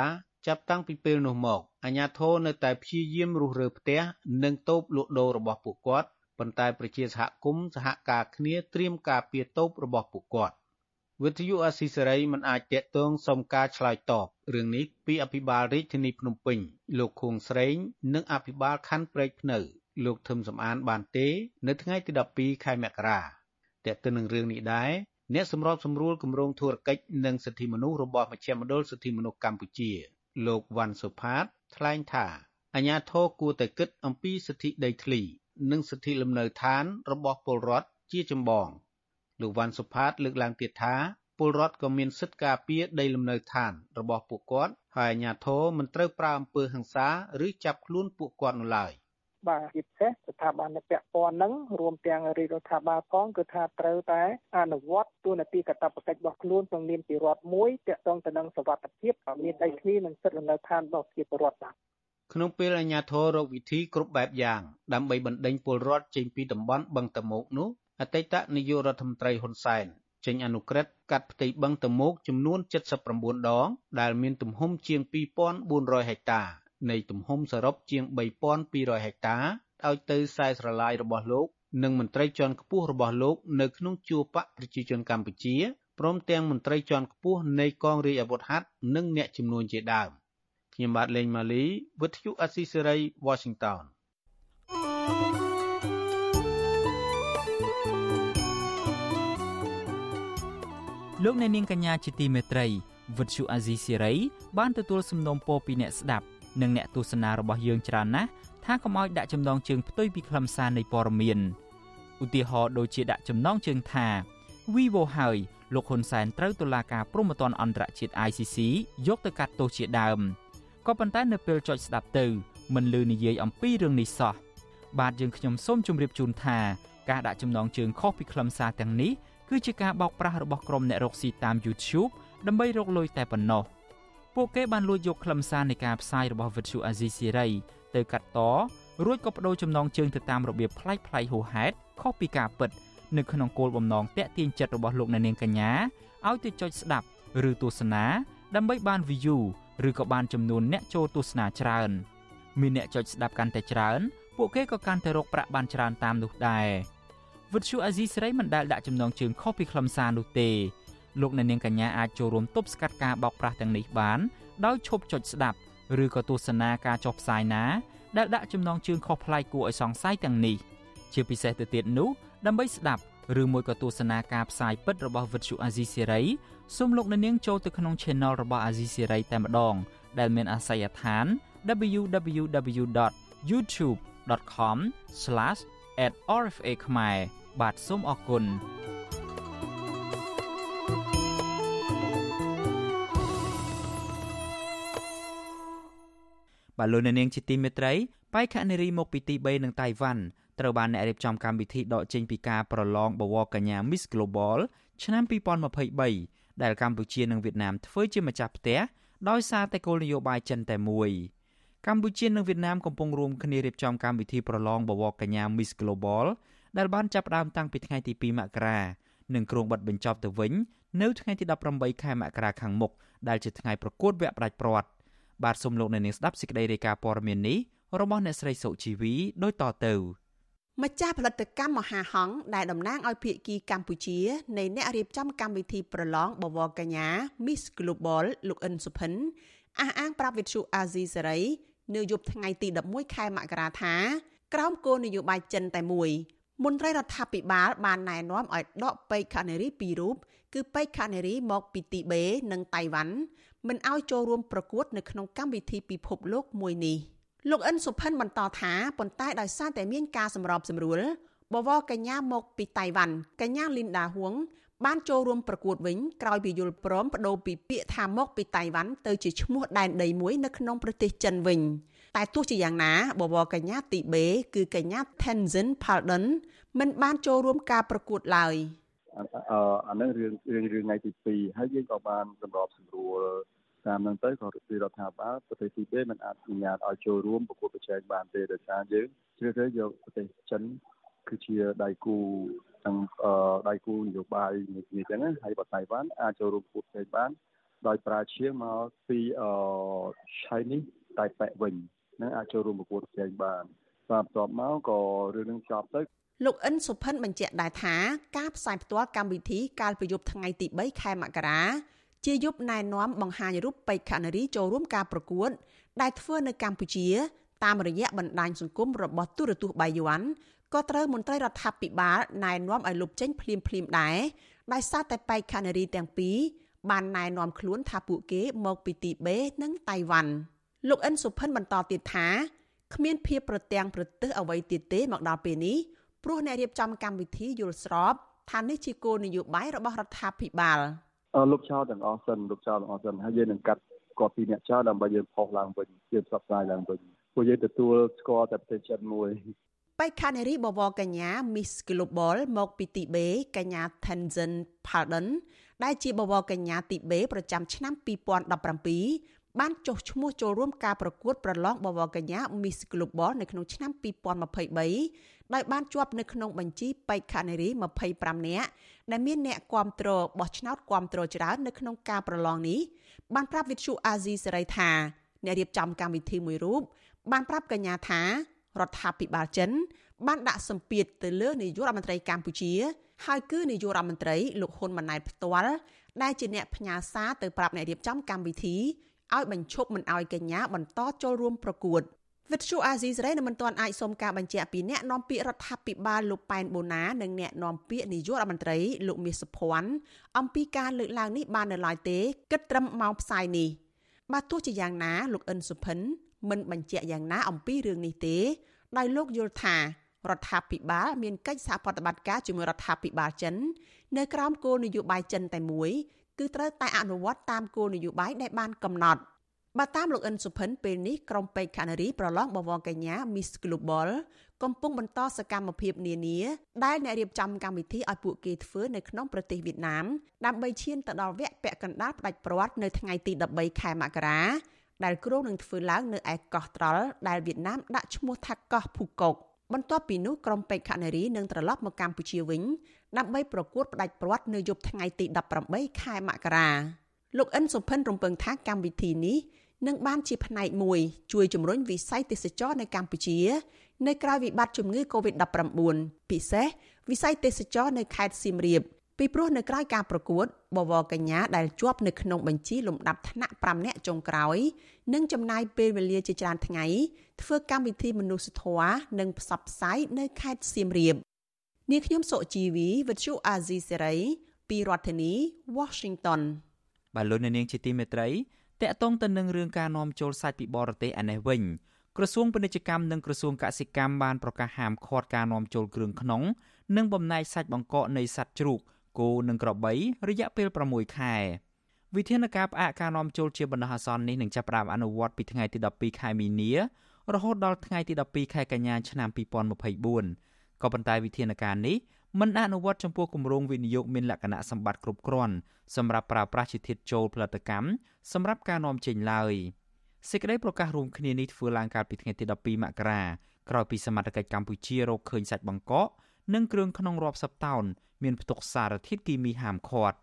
ចាប់តាំងពីពេលនោះមកអាជ្ញាធរនៅតែព្យាយាមរុះរើផ្ទះនិងតូបលក់ដូររបស់ពួកគាត់ប៉ុន្តែប្រជាសហគមន៍សហការគ្នាត្រៀមការពារតូបរបស់ពួកគាត់ វិទ្យុអាស៊ីសេរីមិនអាចតាក់ទងសុំការឆ្លើយតបរឿងនេះពីអភិបាលរាជធានីភ្នំពេញ លោកខួងស្រេង និងអភិបាលខណ្ឌព្រែកភ្នៅ លោកធឹមសំអានបានទេ នៅថ្ងៃទី12ខែមករាតាក់ទងនឹងរឿងនេះដែរអ្នកសម្របសម្រួលគម្រោងធុរកិច្ចនិងសិទ្ធិមនុស្សរបស់មជ្ឈមណ្ឌលសិទ្ធិមនុស្សកម្ពុជា លោកវ៉ាន់សុផាតថ្លែងថាអាញាធរគួរតែគិតអំពីសិទ្ធិដីធ្លី និងសិទ្ធិលំនៅឋានរបស់ពលរដ្ឋជាចម្បង លោកវ៉ាន់សុផាតលើកឡើងទៀតថាពលរដ្ឋក៏មានសិទ្ធិការពារដីលំនៅឋានរបស់ពួកគាត់ហើយអាជ្ញាធរមិនត្រូវប្រើអំពើហិង្សាឬចាប់ខ្លួនពួកគាត់នោះឡើយបាទជាពិសេសស្ថាប័នពាក់ព័ន្ធហ្នឹងរួមទាំងរាជរដ្ឋាភិបាលផងគឺថាត្រូវតែអនុវត្តទូនាទីកាតព្វកិច្ចរបស់ខ្លួនក្នុងនាមជារដ្ឋមួយទាក់ទងទៅនឹងសវត្ថិភាពមានដីធ្លីនិងសិទ្ធិលំនៅឋានរបស់ប្រជាពលរដ្ឋបាទក្នុងពេលអាជ្ញាធររកវិធីគ្រប់បែបយ៉ាងដើម្បីបណ្ដេញពលរដ្ឋចេញពីតំបន់បឹងតមោកនោះ អតីតនាយករដ្ឋមន្ត្រីហ៊ុនសែនចេញអនុក្រឹត្យកាត់ផ្ទៃបឹងតមោកចំនួន79ដង ដែលមានទំហំជាង2400ហិកតានៃទំហំសរុបជាង3200ហិកតាឲ្យទៅខ្សែស្រឡាយរបស់លោក និងមន្ត្រីជាន់ខ្ពស់របស់លោក នៅក្នុងជួរបកប្រជាជនកម្ពុជាព្រមទាំងមន្ត្រីជាន់ខ្ពស់នៃកងរាជអាវុធហត្ថនិងអ្នកជំនួញជាដើមខ្ញុំបាទលេងម៉ាលីវិទ្យុអស៊ីសេរី Washington លោកអ្នកនាងកញ្ញាជាទីមេត្រីវិទ្យុអាស៊ីសេរីបានទទួលសំណូមពរពីអ្នកស្ដាប់និងអ្នកទស្សនារបស់យើងច្រើនណាស់ថាកុំឲ្យដាក់ចំណងជើងផ្ទុយពីខ្លឹមសារនៃព័ត៌មានឧទាហរណ៍ដូចជាដាក់ចំណងជើងថា Vivo ហើយលោកហ៊ុនសែនត្រូវតុលាការព្រហ្មទណ្ឌអន្តរជាតិ ICC យកទៅកាត់ទោសជាដើមក៏ប៉ុន្តែនៅពេលចុចស្ដាប់ទៅមិនលឺនិយាយអំពីរឿងនេះសោះបាទយើងខ្ញុំសូមជម្រាបជូនថាការដាក់ចំណងជើងខុសពីខ្លឹមសារទាំងនេះ គឺជាការបោកប្រាស់របស់ក្រុមអ្នករកស៊ីតាម YouTube ដើម្បីរកលុយតែប៉ុណ្ណោះពួកគេបានលួចយកខ្លឹមសារនៃការផ្សាយរបស់ Vuthu Azizi Siri ទៅកាត់តរួចក៏បដូរចំណងជើងទៅតាមរបៀបប្លែកៗហួសហេតុខុសពីការពិតនៅក្នុងគោលបំណងតាក់ទាញចិត្តរបស់លោកអ្នកនាងកញ្ញាឲ្យទៅចុចស្ដាប់ឬទស្សនាដើម្បីបាន view ឬក៏បានចំនួនអ្នកចូលទស្សនាច្រើនមានអ្នកចុចស្ដាប់កាន់តែច្រើន ពួកគេក៏កាន់តែរកប្រាក់បានច្រើនតាមនោះដែរ វិទ្យុអាស៊ីសេរីមិនដែលដាក់ចំណងជើងខុសពីខ្លឹមសារនោះទេលោកអ្នកនាងកញ្ញាអាចចូលរួមទប់ស្កាត់ការបោកប្រាស់ទាំងនេះបានដោយឈប់ចុចស្ដាប់ឬក៏ទស្សនាការចុះផ្សាយណាដែលដាក់ចំណងជើងខុសប្លែកគួរឲ្យសង្ស័យទាំងនេះជាពិសេសទៅទៀតនោះដើម្បីស្ដាប់ឬមួយក៏ទស្សនាការផ្សាយពិតរបស់វិទ្យុអាស៊ីសេរីសូមលោកអ្នកនាងចូលទៅក្នុង Channel របស់អាស៊ីសេរីតែម្ដង ដែលមានអាសយដ្ឋាន www.youtube.com/@rfa ខ្មែរ បាទសូមអរគុណបាទលោកនាងជាទីមេត្រីបេក្ខនារីមកពីទី3នឹងតៃវ៉ាន់ត្រូវបានអ្នករៀបចំកម្មវិធីដកចេញពីការប្រឡងបវរកញ្ញា Miss Global ឆ្នាំ2023ដែលកម្ពុជានិងវៀតណាមធ្វើជាម្ចាស់ផ្ទះដោយសារតែគោលនយោបាយចិនតែមួយកម្ពុជានិងវៀតណាមកំពុងរួមគ្នារៀបចំកម្មវិធីប្រឡងបវរកញ្ញា Miss Global ដែលបានចាប់ផ្ដើមតាំងពីថ្ងៃទី2មករានិងគ្រោងបិទបញ្ចប់ទៅវិញនៅថ្ងៃទី18ខែមករាខាងមុខដែលជាថ្ងៃប្រកួតវគ្គផ្ដាច់ព្រាត់បាទសូមលោកអ្នកនាងស្ដាប់សេចក្តីរាយការណ៍ព័ត៌មាននេះរបស់អ្នកស្រីសុជីវីដូចតទៅម្ចាស់ផលិតកម្មមហាហង្សដែលតំណាងឲ្យភាគីកម្ពុជានៃអ្នករៀបចំកម្មវិធីប្រឡងបវរកញ្ញា Miss Global លោកអិនសុផិនអះអាងប្រាប់វិទ្យុអាស៊ីសេរីនៅយប់ថ្ងៃទី11ខែមករាថាក្រោមគោលនយោបាយចិនតែមួយ មន្ត្រីរដ្ឋាភិបាលបានណែនាំឲ្យដកបេក្ខនារីពីររូបគឺបេក្ខនារីមកពីទីបេនិងតៃវ៉ាន់មិនឲ្យចូលរួមប្រកួតនៅក្នុងកម្មវិធីពិភពលោកមួយនេះលោកអិនសុផិនបន្តថាប៉ុន្តែដោយសារតែមានការសម្របសម្រួលបវរកញ្ញាមកពីតៃវ៉ាន់កញ្ញាលីនដាហួងបានចូលរួមប្រកួតវិញក្រោយពីយល់ព្រមបដូរពីពាក្យថាមកពីតៃវ៉ាន់ទៅជាឈ្មោះដែនដីមួយនៅក្នុងប្រទេសចិនវិញ តែទោះជាយ៉ាងណាបវរកញ្ញាទីបេគឺកញ្ញា Tenzin Palden មិនបានចូលរួមការប្រកួតឡើយអឺអានឹងរឿងរឿងរឿងថ្ងៃទី2ហើយយើងក៏បានសម្របសម្រួលតាមនឹងទៅក៏ពីរដ្ឋាភិបាលប្រទេសទីបេមិនអាចអនុញ្ញាតឲ្យចូលរួមប្រកួតប្រជែងបានទេដោយសារយើងជ្រើសរើសយកប្រទេសចិនគឺជាដៃគូទាំងដៃគូនយោបាយនេះអញ្ចឹងហើយបើតៃវ៉ាន់អាចចូលរួមប្រកួតប្រជែងបានដោយប្រើឈៀងមកពីអឺ Chinese តៃប៉ែវិញ នឹងអាចចូលរួមប្រកួតប្រជែងបានតាមបន្ទាប់មកក៏រឿងនឹងចប់ទៅលោកអិនសុផិនបញ្ជាក់ដែរថាការផ្សាយផ្ទាល់កម្មវិធីកាលពីយប់ថ្ងៃទី3ខែមករាជាយប់ណែនាំបង្ហាញរូបបេក្ខនារីចូលរួមការប្រកួត ដែលធ្វើនៅកម្ពុជា តាមរយៈបណ្ដាញសង្គមរបស់ទូរទស្សន៍បាយ័នក៏ត្រូវមន្ត្រីរដ្ឋាភិបាលណែនាំឲ្យលុបចេញភ្លាមភ្លាមដែរដោយសារតែបេក្ខនារីទាំងពីរបានណែនាំខ្លួនថាពួកគេមកពីទីបេនិងតៃវ៉ាន់ លោកអិនសុផិនបន្តទៀតថាគ្មានភាពប្រទាំងប្រទើសអ្វីទៀតទេមកដល់ពេលនេះព្រោះអ្នករៀបចំកម្មវិធីយល់ស្របថានេះជាគោលនយោបាយរបស់រដ្ឋាភិបាលលោកចោលទាំងអស់សិនលោកចោលទាំងអស់សិនហើយយើងនឹងកាត់គាត់ពីអ្នកចោលដើម្បីយើងផុសឡើងវិញយើងផ្សព្វផ្សាយឡើងវិញពួកយើងទទួលស្គាល់តែប្រទេសចិនមួយបេក្ខនារីបវរកញ្ញា Miss Global មកពីទីបេកញ្ញា Tenzin Palden ដែលជាបវរកញ្ញាទីបេប្រចាំឆ្នាំ2017 បានចុះឈ្មោះចូលរួមការប្រកួតប្រឡងបវរកញ្ញា Miss Global នៅក្នុងឆ្នាំ2023ដោយបានជាប់នៅក្នុងបញ្ជីបេក្ខនារី25នាក់ដែលមានអ្នកគាំទ្របោះឆ្នោតគាំទ្រច្រើននៅក្នុងការប្រឡងនេះបានប្រាប់វិទ្យុអាស៊ីសេរីថាអ្នករៀបចំកម្មវិធីមួយរូបបានប្រាប់កញ្ញាថារដ្ឋាភិបាលចិន បានដាក់សម្ពាធទៅលើនាយករដ្ឋមន្ត្រីកម្ពុជាហើយគឺនាយករដ្ឋមន្ត្រីលោកហ៊ុនម៉ាណែតផ្ទាល់ដែលជាអ្នកផ្ញើសារទៅប្រាប់អ្នករៀបចំកម្មវិធី ឲ្យបញ្ឈប់មិនឲ្យកញ្ញាបន្តចូលរួមប្រកួតវិទ្យុអាស៊ីសេរីនៅមិនទាន់អាចសុំការបញ្ជាក់ពីអ្នកនាំពាក្យរដ្ឋាភិបាលលោកប៉ែនបូណានិងអ្នកនាំពាក្យនាយករដ្ឋមន្ត្រីលោកមាសសុភ័ណ្ឌអំពីការលើកឡើងនេះបាននៅឡើយទេគិតត្រឹមម៉ោងផ្សាយនេះបើទោះជាយ៉ាងណាលោកអិនសុផិនមិនបញ្ជាក់យ៉ាងណាអំពីរឿងនេះទេដោយលោកយល់ថារដ្ឋាភិបាលមានកិច្ចសហប្រតិបត្តិការជាមួយរដ្ឋាភិបាលចិន នៅក្រោមគោលនយោបាយចិនតែមួយ គឺត្រូវតែអនុវត្តតាមគោលនយោបាយដែលបានកំណត់បើតាមលោកអិនសុផិនពេលនេះក្រុមពេទ្យខនារីប្រឡងបវរកញ្ញា Miss Global កំពុងបន្តសកម្មភាពនានាដែលអ្នករៀបចំកម្មវិធីឲ្យពួកគេធ្វើនៅក្នុងប្រទេសវៀតណាមដើម្បីឈានទៅដល់វគ្គពាក់កណ្ដាលផ្ដាច់ព្រាត់នៅថ្ងៃទី13ខែមករាដែលគ្រោងនឹងធ្វើឡើងនៅឯកោះត្រល់ដែលវៀតណាមដាក់ឈ្មោះថាកោះភូកុកបន្ទាប់ពីនោះក្រុមពេទ្យខនារីនឹងត្រឡប់មកកម្ពុជាវិញ ដើម្បីប្រកួតផ្ដាច់ព្រាត់នៅយប់ថ្ងៃទី18ខែមករាលោកអិនសុភិនរំពឹងថាកម្មវិធីនេះនឹងបានជាផ្នែកមួយជួយជំរុញវិស័យទេសចរនៅកម្ពុជា នៅក្រៅវិបត្តិជំងឺ Covid-19 ពិសេសវិស័យទេសចរនៅខេត្តសៀមរាបពីព្រោះនៅក្រៅការប្រកួតបវរកញ្ញាដែលជាប់នៅក្នុងបញ្ជីលំដាប់ថ្នាក់5នាក់ចុងក្រោយនឹងចំណាយពេលវេលាជាច្រើនថ្ងៃធ្វើកម្មវិធីមនុស្សធម៌និងផ្សព្វផ្សាយនៅខេត្តសៀមរាប នាងខ្ញុំសុជីវីវិទ្យុអាស៊ីសេរីពីរដ្ឋធានី Washington បាទលោកនាងជាទីមេត្រីតកតងទៅនឹងរឿងការនាំចូលសាច់ពីបរទេសឯនេះវិញក្រសួងពាណិជ្ជកម្មនិងក្រសួងកសិកម្មបានប្រកាសហាមឃាត់ការនាំចូលគ្រឿងក្នុង និងបំណែកសាច់បង្កកនៃសត្វជ្រូកគោនិងក្របីរយៈពេល6ខែវិធានការផ្អាកការនាំចូលជាបណ្ដោះអាសន្ននេះនឹងចាប់ផ្ដើមអនុវត្តពីថ្ងៃទី12ខែមីនារហូតដល់ថ្ងៃទី12ខែកញ្ញាឆ្នាំ2024 ក៏ប៉ុន្តែវិធានការនេះមិនអនុវត្តចំពោះគម្រោងវិនិយោគមានលក្ខណៈសម្បត្តិគ្រប់គ្រាន់សម្រាប់ប្រើប្រាស់ជាធាតុចូលផលិតកម្មសម្រាប់ការនាំចេញឡើយសេចក្តីប្រកាសរួមគ្នានេះធ្វើឡើងកាលពីថ្ងៃទី12មករាក្រោយពីសមត្ថកិច្ចកម្ពុជារកឃើញសាច់បង្កកនិងគ្រឿងក្នុងរាប់សិបតោនមានផ្ទុកសារធាតុគីមីហាមឃាត់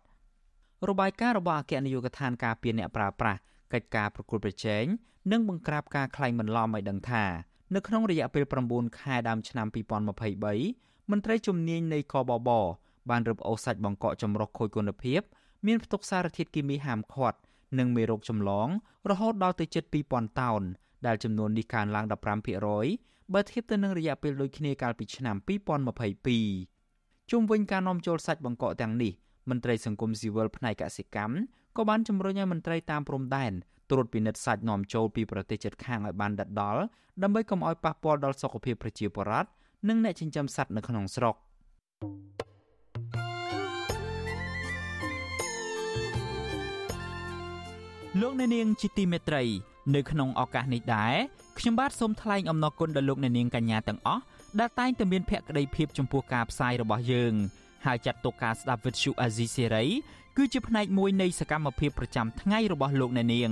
របាយការណ៍របស់អគ្គនាយកដ្ឋានការពារអ្នកប្រើប្រាស់កិច្ចការប្រគល់ប្រជែងនិងបង្ក្រាបការក្លែងបន្លំឲ្យដឹងថា នៅក្នុងរយៈពេល9ខែដើមឆ្នាំ2023មន្ត្រីជំនាញនៃកបបបានរឹបអូសសាច់បង្កកចម្រុះខូចគុណភាព មានផ្ទុកសារធាតុគីមីហាមឃាត់និងមេរោគចម្លង រហូតដល់ទៅជិត2000តោនដែលចំនួននេះកើនឡើង15%បើធៀបទៅនឹងរយៈពេលដូចគ្នាកាលពីឆ្នាំ2022ជុំវិញការនាំចូលសាច់បង្កកទាំងនេះមន្ត្រីសង្គមស៊ីវិលផ្នែកកសិកម្មក៏បានជំរុញឲ្យមន្ត្រីតាមព្រំដែន ត្រួតពិនិត្យសាច់នាំចូលពីប្រទេសជិតខាងឲ្យបានដិតដល់ដើម្បីកុំឲ្យប៉ះពាល់ដល់សុខភាពប្រជាពលរដ្ឋនិងអ្នកចិញ្ចឹមសត្វនៅក្នុងស្រុកលោកអ្នកនាងជាទីមេត្រី នៅក្នុងឱកាសនេះដែរខ្ញុំបាទសូមថ្លែងអំណរគុណដល់លោកអ្នកនាងកញ្ញាទាំងអស់ដែលតែងតែមានភក្ដីភាពចំពោះការផ្សាយរបស់យើងហើយចាត់ទុកការស្ដាប់វិទ្យុអាស៊ីសេរីគឺជាផ្នែកមួយនៃសកម្មភាពប្រចាំថ្ងៃរបស់លោកអ្នកនាង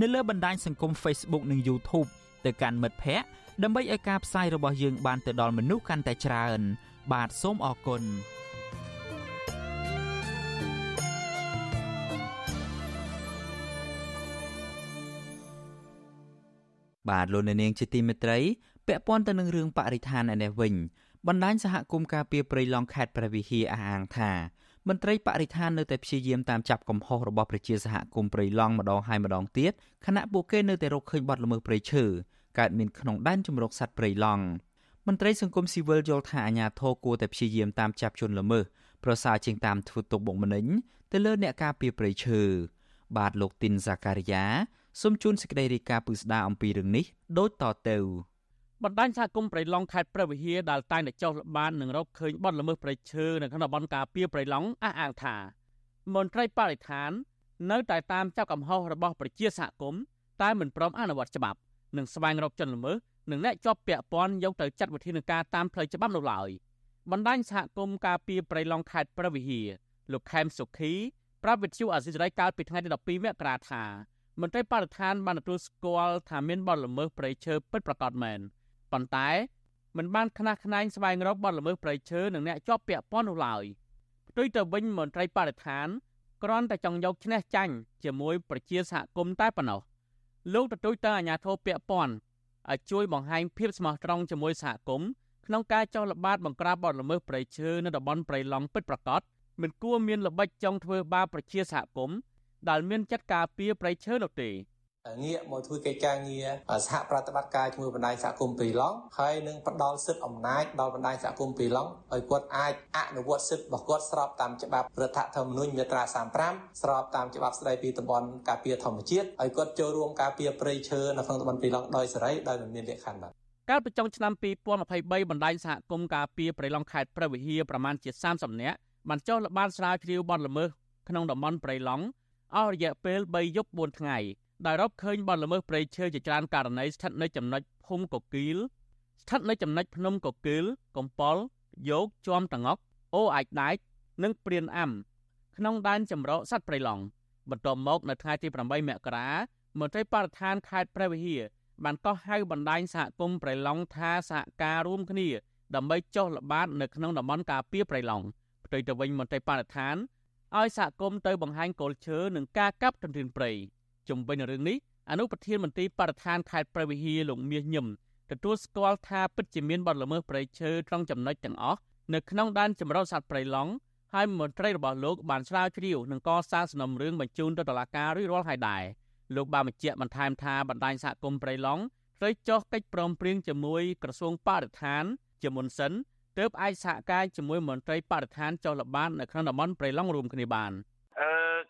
នៅលើបណ្ដាញសង្គម Facebook និង YouTube ទៅកាន់មិត្តភ័ក្តិដើម្បីឲ្យការផ្សាយរបស់យើងបានទៅដល់មនុស្សកាន់តែច្រើន បាទសូមអរគុណបាទលោកអ្នកនាងជាទីមេត្រីពាក់ព័ន្ធទៅនឹងរឿងបរិស្ថានឯនេះវិញបណ្ដាញសហគមន៍ការពារព្រៃឡង់ខេត្តព្រះវិហារអះអាងថា មន្ត្រីបរិស្ថាននៅតែព្យាយាមតាមចាប់កំហុសរបស់ប្រជាសហគមន៍ព្រៃឡង់ម្ដងហើយម្ដងទៀតខណៈពួកគេនៅតែរកឃើញបទល្មើសព្រៃឈើកើតមានក្នុងដែនជម្រកសត្វព្រៃឡង់មន្ត្រីសង្គមស៊ីវិលយល់ថាអាញាធរគួរតែព្យាយាមតាមចាប់ជនល្មើសប្រសើរជាងតាមធ្វើទុកបុកម្នេញទៅលើអ្នកការពារព្រៃឈើបាទលោកទីនហ្សាការីយ៉ាសូមជូនសេចក្តីរាយការណ៍ពឹស្ដារអំពីរឿងនេះដូចតទៅ បណ្ដាញសហគមន៍ព្រៃឡង់ខេត្តព្រះវិហារដែលតែងតែចោះល្បាតនឹងរកឃើញបទល្មើសព្រៃឈើនៅក្នុងតំបន់ការពារព្រៃឡង់អះអាងថាមន្ត្រីបរិស្ថាន នៅតែតាមចាប់កំហុសរបស់ប្រជាសហគមន៍តែមិនព្រមអនុវត្តច្បាប់និងស្វែងរកជនល្មើសនិងអ្នកជាប់ពាក់ព័ន្ធយកទៅចាត់វិធានការតាមផ្លូវច្បាប់នោះឡើយបណ្ដាញសហគមន៍ការពារព្រៃឡង់ខេត្តព្រះវិហារលោកខេមសុខីប្រាប់វិទ្យុអាស៊ីសេរីកាលពីថ្ងៃទី12មករាថាមន្ត្រីបរិស្ថានបានទទួលស្គាល់ថាមានបទល្មើសព្រៃឈើពិតប្រាកដមែន ប៉ុន្តែមិនបានខ្នះខ្នែងស្វែងរកបទល្មើសព្រៃឈើនិងអ្នកជាប់ពាក់ព័ន្ធនោះឡើយផ្ទុយទៅវិញមន្ត្រីបរិស្ថានគ្រាន់តែចង់យកឈ្នះចាញ់ជាមួយប្រជាសហគមន៍តែប៉ុណ្ណោះលោកទទូចទៅអាជ្ញាធរពាក់ព័ន្ធឲ្យជួយបង្ហាញភាពស្មោះត្រង់ជាមួយសហគមន៍ក្នុងការចោះល្បាតបង្ក្រាបបទល្មើសព្រៃឈើនៅតំបន់ព្រៃឡង់ពិតប្រាកដមិនគួរមានល្បិចចង់ធ្វើបាបប្រជាសហគមន៍ដែលមានចិត្តការពារព្រៃឈើនោះទេ ងាកមកធ្វើកិច្ចការងារសហប្រតិបត្តិការជាមួយបណ្ដាញសហគមន៍ព្រៃឡង់ហើយនឹងផ្ដល់សិទ្ធិអំណាចដល់បណ្ដាញសហគមន៍ព្រៃឡង់ឲ្យគាត់អាចអនុវត្តសិទ្ធិរបស់គាត់ស្របតាមច្បាប់រដ្ឋធម្មនុញ្ញមាត្រា35ស្របតាមច្បាប់ស្ដីពីតំបន់ការពារធម្មជាតិឲ្យគាត់ចូលរួមការពារព្រៃឈើនៅក្នុងតំបន់ព្រៃឡង់ដោយសេរីដោយមិនមានលក្ខខណ្ឌបាទកាលពីចុងឆ្នាំ2023បណ្ដាញសហគមន៍ការពារព្រៃឡង់ខេត្តព្រះវិហារប្រមាណជា30នាក់បានចុះល្បាតស្រាវជ្រាវបទល្មើសក្នុងតំបន់ព្រៃឡង់អស់រយៈពេល3យប់4ថ្ងៃ ដែលរកឃើញបទល្មើសព្រៃឈើជាច្រើនករណីស្ថិតនៅចំណុចភូមិកគីលស្ថិតនៅចំណុចភ្នំកគីលកំពល់យោកជាំតងក់អូអាចដែកនិងព្រានអាំក្នុងដែនចម្រោកសត្វព្រៃឡង់បន្ទាប់មកនៅថ្ងៃទី8មករាមន្ត្រីបរិស្ថានខេត្តព្រះវិហារបានកោះហៅបណ្ដាញសហគមន៍ព្រៃឡង់ថាសហការរួមគ្នាដើម្បីចុះល្បាតនៅក្នុងតំបន់ការពារព្រៃឡង់ផ្ទុយទៅវិញមន្ត្រីបរិស្ថានឲ្យសហគមន៍ទៅបង្ហាញគោលឈើនិងការកាប់ទន្ទ្រានព្រៃ ជំវិញរឿងនេះអនុប្រធានមន្ត្រីបរិស្ថានខេត្តព្រះវិហារលោកមាសញឹមទទួលស្គាល់ថាពិតជាមានបទល្មើសព្រៃឈើត្រង់ចំណុចទាំងអស់នៅក្នុងដែនចម្រុះសត្វព្រៃឡង់ហើយមន្ត្រីរបស់លោកបានស្រាវជ្រាវនិងកសាងសំណុំរឿងបញ្ជូនទៅតុលាការរួចរាល់ហើយដែរលោកបានបញ្ជាក់បន្ថែមថាបណ្ដាញសហគមន៍ព្រៃឡង់ត្រូវចុះកិច្ចព្រមព្រៀងជាមួយក្រសួងបរិស្ថានជាមុនសិនទើបអាចសហការជាមួយមន្ត្រីបរិស្ថានចុះល្បាតនៅក្នុងតំបន់ព្រៃឡង់រួមគ្នាបាន។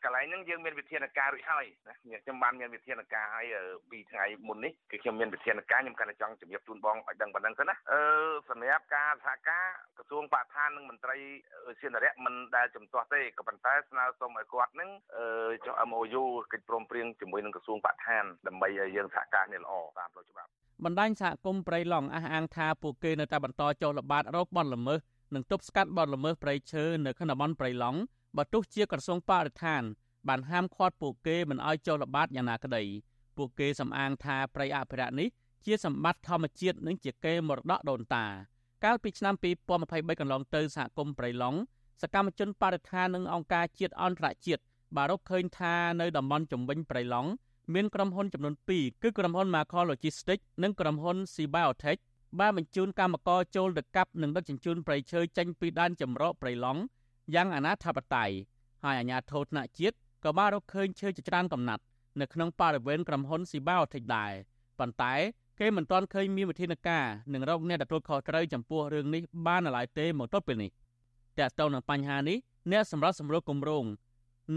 កន្លែងហ្នឹងយើងមានវិធានការរួចហើយណាខ្ញុំបានមានវិធានការហើយពីថ្ងៃមុននេះគឺខ្ញុំមានវិធានការខ្ញុំកាន់តែចង់ជម្រាបជូនបងឲ្យដឹងប៉ុណ្ណឹងទៅណាអឺសម្រាប់ការសហការក្រសួងបរិស្ថាននិងមន្ត្រីសៀនរៈមិនដែលជំទាស់ទេក៏ប៉ុន្តែស្នើសុំឲ្យគាត់នឹងចុះ MOU កិច្ចព្រមព្រៀងជាមួយនឹងក្រសួងបរិស្ថានដើម្បីឲ្យយើងសហការនេះល្អតាមផ្លូវច្បាប់បណ្ដាញសហគមន៍ព្រៃឡង់អះអាងថាពួកគេនៅតែបន្តចុះល្បាតរកបទល្មើសនិងទប់ស្កាត់បទល្មើសព្រៃឈើនៅក្នុងតំបន់ព្រៃឡង់ បើទោះជាក្រសួងបរិស្ថាន បានហាមឃាត់ពួកគេមិនឲ្យចុះល្បាតយ៉ាងណាក្តីពួកគេសំអាងថាព្រៃអភិរក្សនេះជាសម្បត្តិធម្មជាតិនិងជាកេរមរតកដូនតា កាលពីឆ្នាំ2023កន្លងទៅសហគមន៍ព្រៃឡង់សកម្មជនបរិស្ថាននិងអង្គការជាតិអន្តរជាតិបានរកឃើញថានៅតំបន់ជំវិញព្រៃឡង់មានក្រុមហ៊ុនចំនួន2គឺក្រុមហ៊ុន Macro Logistics និងក្រុមហ៊ុន Sibiotech បានបញ្ជូនកម្មករចូលទៅកាប់និងដឹកជញ្ជូនព្រៃឈើចេញពីដែនចម្រោកព្រៃឡង់ យ៉ាងអនាធបត័យហើយអាជ្ញាធរថ្នាក់ជាតិក៏បានរកឃើញឈើជាច្រើនកំណាត់នៅក្នុងបរិវេណក្រុមហ៊ុន Sibaotech ដែរប៉ុន្តែគេមិនទាន់ឃើញមានវិធានការនឹងរកអ្នកទទួលខុសត្រូវចំពោះរឿងនេះបាននៅឡើយទេមកទល់ពេលនេះតើតើនឹងបញ្ហានេះអ្នកសម្រាប់សម្រួលគម្រោង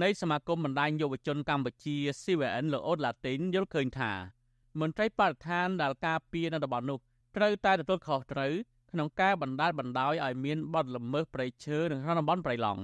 នៃសមាគមបណ្ដាញយុវជនកម្ពុជា CVN លោកអូតឡាទីនយល់ឃើញថាមន្ត្រីបរិស្ថានដែលការពារនៅតំបន់នោះត្រូវតែទទួលខុសត្រូវ ក្នុងការបណ្ដាលបណ្ដោយឲ្យមានបទល្មើសព្រៃឈើនៅក្នុងតំបន់ព្រៃឡង់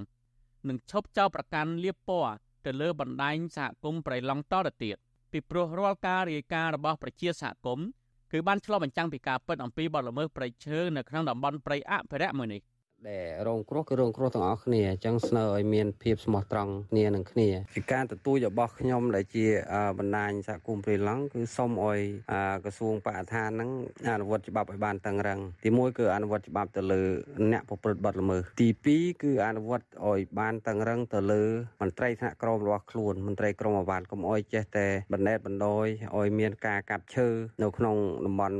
និងឈប់ចោលប្រកាន់លៀបពណ៌ទៅលើបណ្ដាញសហគមន៍ប្រៃឡង់តទៅទៀតពីព្រោះរាល់ការរាយការណ៍របស់ប្រជាសហគមន៍គឺបានឆ្លុះបញ្ចាំងពីការពិតអំពីបទល្មើសព្រៃឈើនៅក្នុងតំបន់ព្រៃអភិរក្សមួយនេះ។ ដែលរងគ្រោះគឺរងគ្រោះទាំងអស់គ្នាអញ្ចឹងស្នើឲ្យមានភាពស្មោះត្រង់គ្នានឹងគ្នាពីការទទូចរបស់ខ្ញុំដែលជាបណ្ដាញសហគមន៍ព្រៃឡង់គឺសូមឲ្យក្រសួងបរិស្ថានហ្នឹងអនុវត្តច្បាប់ឲ្យបានតឹងរឹងទី1គឺអនុវត្តច្បាប់ទៅលើអ្នកប្រព្រឹត្តបទល្មើសទី2គឺអនុវត្តឲ្យបានតឹងរឹងទៅលើមន្ត្រីថ្នាក់ក្រមរបស់ខ្លួនមន្ត្រីក្រមអាវ៉ាន់កុំអោយចេះតែបណ្ដេតបណ្ដោយឲ្យមានការកាប់ឈើនៅក្នុងតំបន់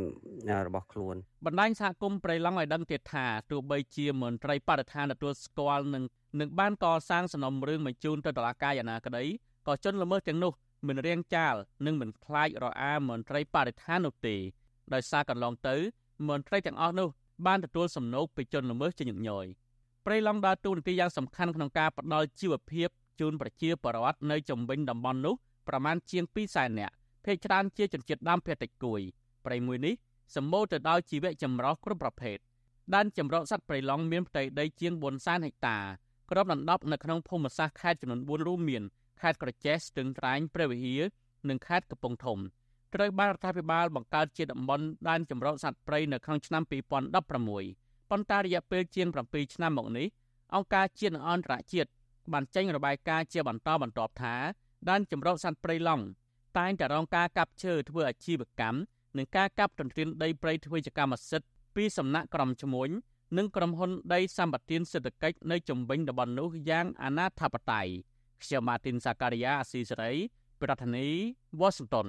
របស់ខ្លួន បណ្ដាញសហគមន៍ព្រៃឡង់ឲ្យដឹងទៀតថាទោះបីជាមន្ត្រីបរិស្ថានទទួលស្គាល់នឹងនឹងបានកសាងសំណុំរឿងបញ្ជូនទៅតុលាការយ៉ាងណាក្តីក៏ជនល្មើសទាំងនោះមិនរៀងចាលនិងមិនខ្លាចរអាមន្ត្រីបរិស្ថាននោះទេដោយសារកន្លងទៅមន្ត្រីទាំងអស់នោះបានទទួលសំណូកពីជនល្មើសជាញឹកញយព្រៃឡង់ដើរតួនាទីយ៉ាងសំខាន់ក្នុងការផ្ដល់ជីវភាពជូនប្រជាពលរដ្ឋនៅជំវិញតំបន់នោះប្រមាណជាង2សែននាក់ភ ೇಕ ច្រើនជាជនជាតិដើមភាគតិចគួយព្រៃមួយនេះ សម្បូរទៅដោយជីវៈចម្រុះគ្រប់ប្រភេទដែនចម្រុះសត្វព្រៃឡង់មានផ្ទៃដីជាង400,000ហិកតាគ្របដណ្ដប់នៅក្នុងភូមិសាស្ត្រខេត្តចំនួន4រួមមានខេត្តក្រចេះស្ទឹងត្រែងព្រះវិហារនិងខេត្តកំពង់ធំត្រូវបានរដ្ឋាភិបាលបង្កើតជាតំបន់ដែនចម្រុះសត្វព្រៃនៅក្នុងឆ្នាំ2016ប៉ុន្តែរយៈពេលជាង7ឆ្នាំមកនេះអង្គការជាតិនិងអន្តរជាតិបានចេញរបាយការណ៍ជាបន្តបន្ទាប់ថាដែនចម្រុះសត្វព្រៃឡង់តែងតែរងការកាប់ឈើធ្វើអាជីវកម្ម និងការកាប់ទន្ទ្រានដីព្រៃធ្វើជាកម្មសិទ្ធិពីសំណាក់ក្រុមឈ្មួញនិងក្រុមហ៊ុនដីសម្បត្តិសេដ្ឋកិច្ចនៅជំវិញតំបន់នោះយ៉ាងអនាធបត័យខ្ញុំម៉ាទីនសាការីយ៉ាអស៊ីសេរីប្រធានាធិបតី Washington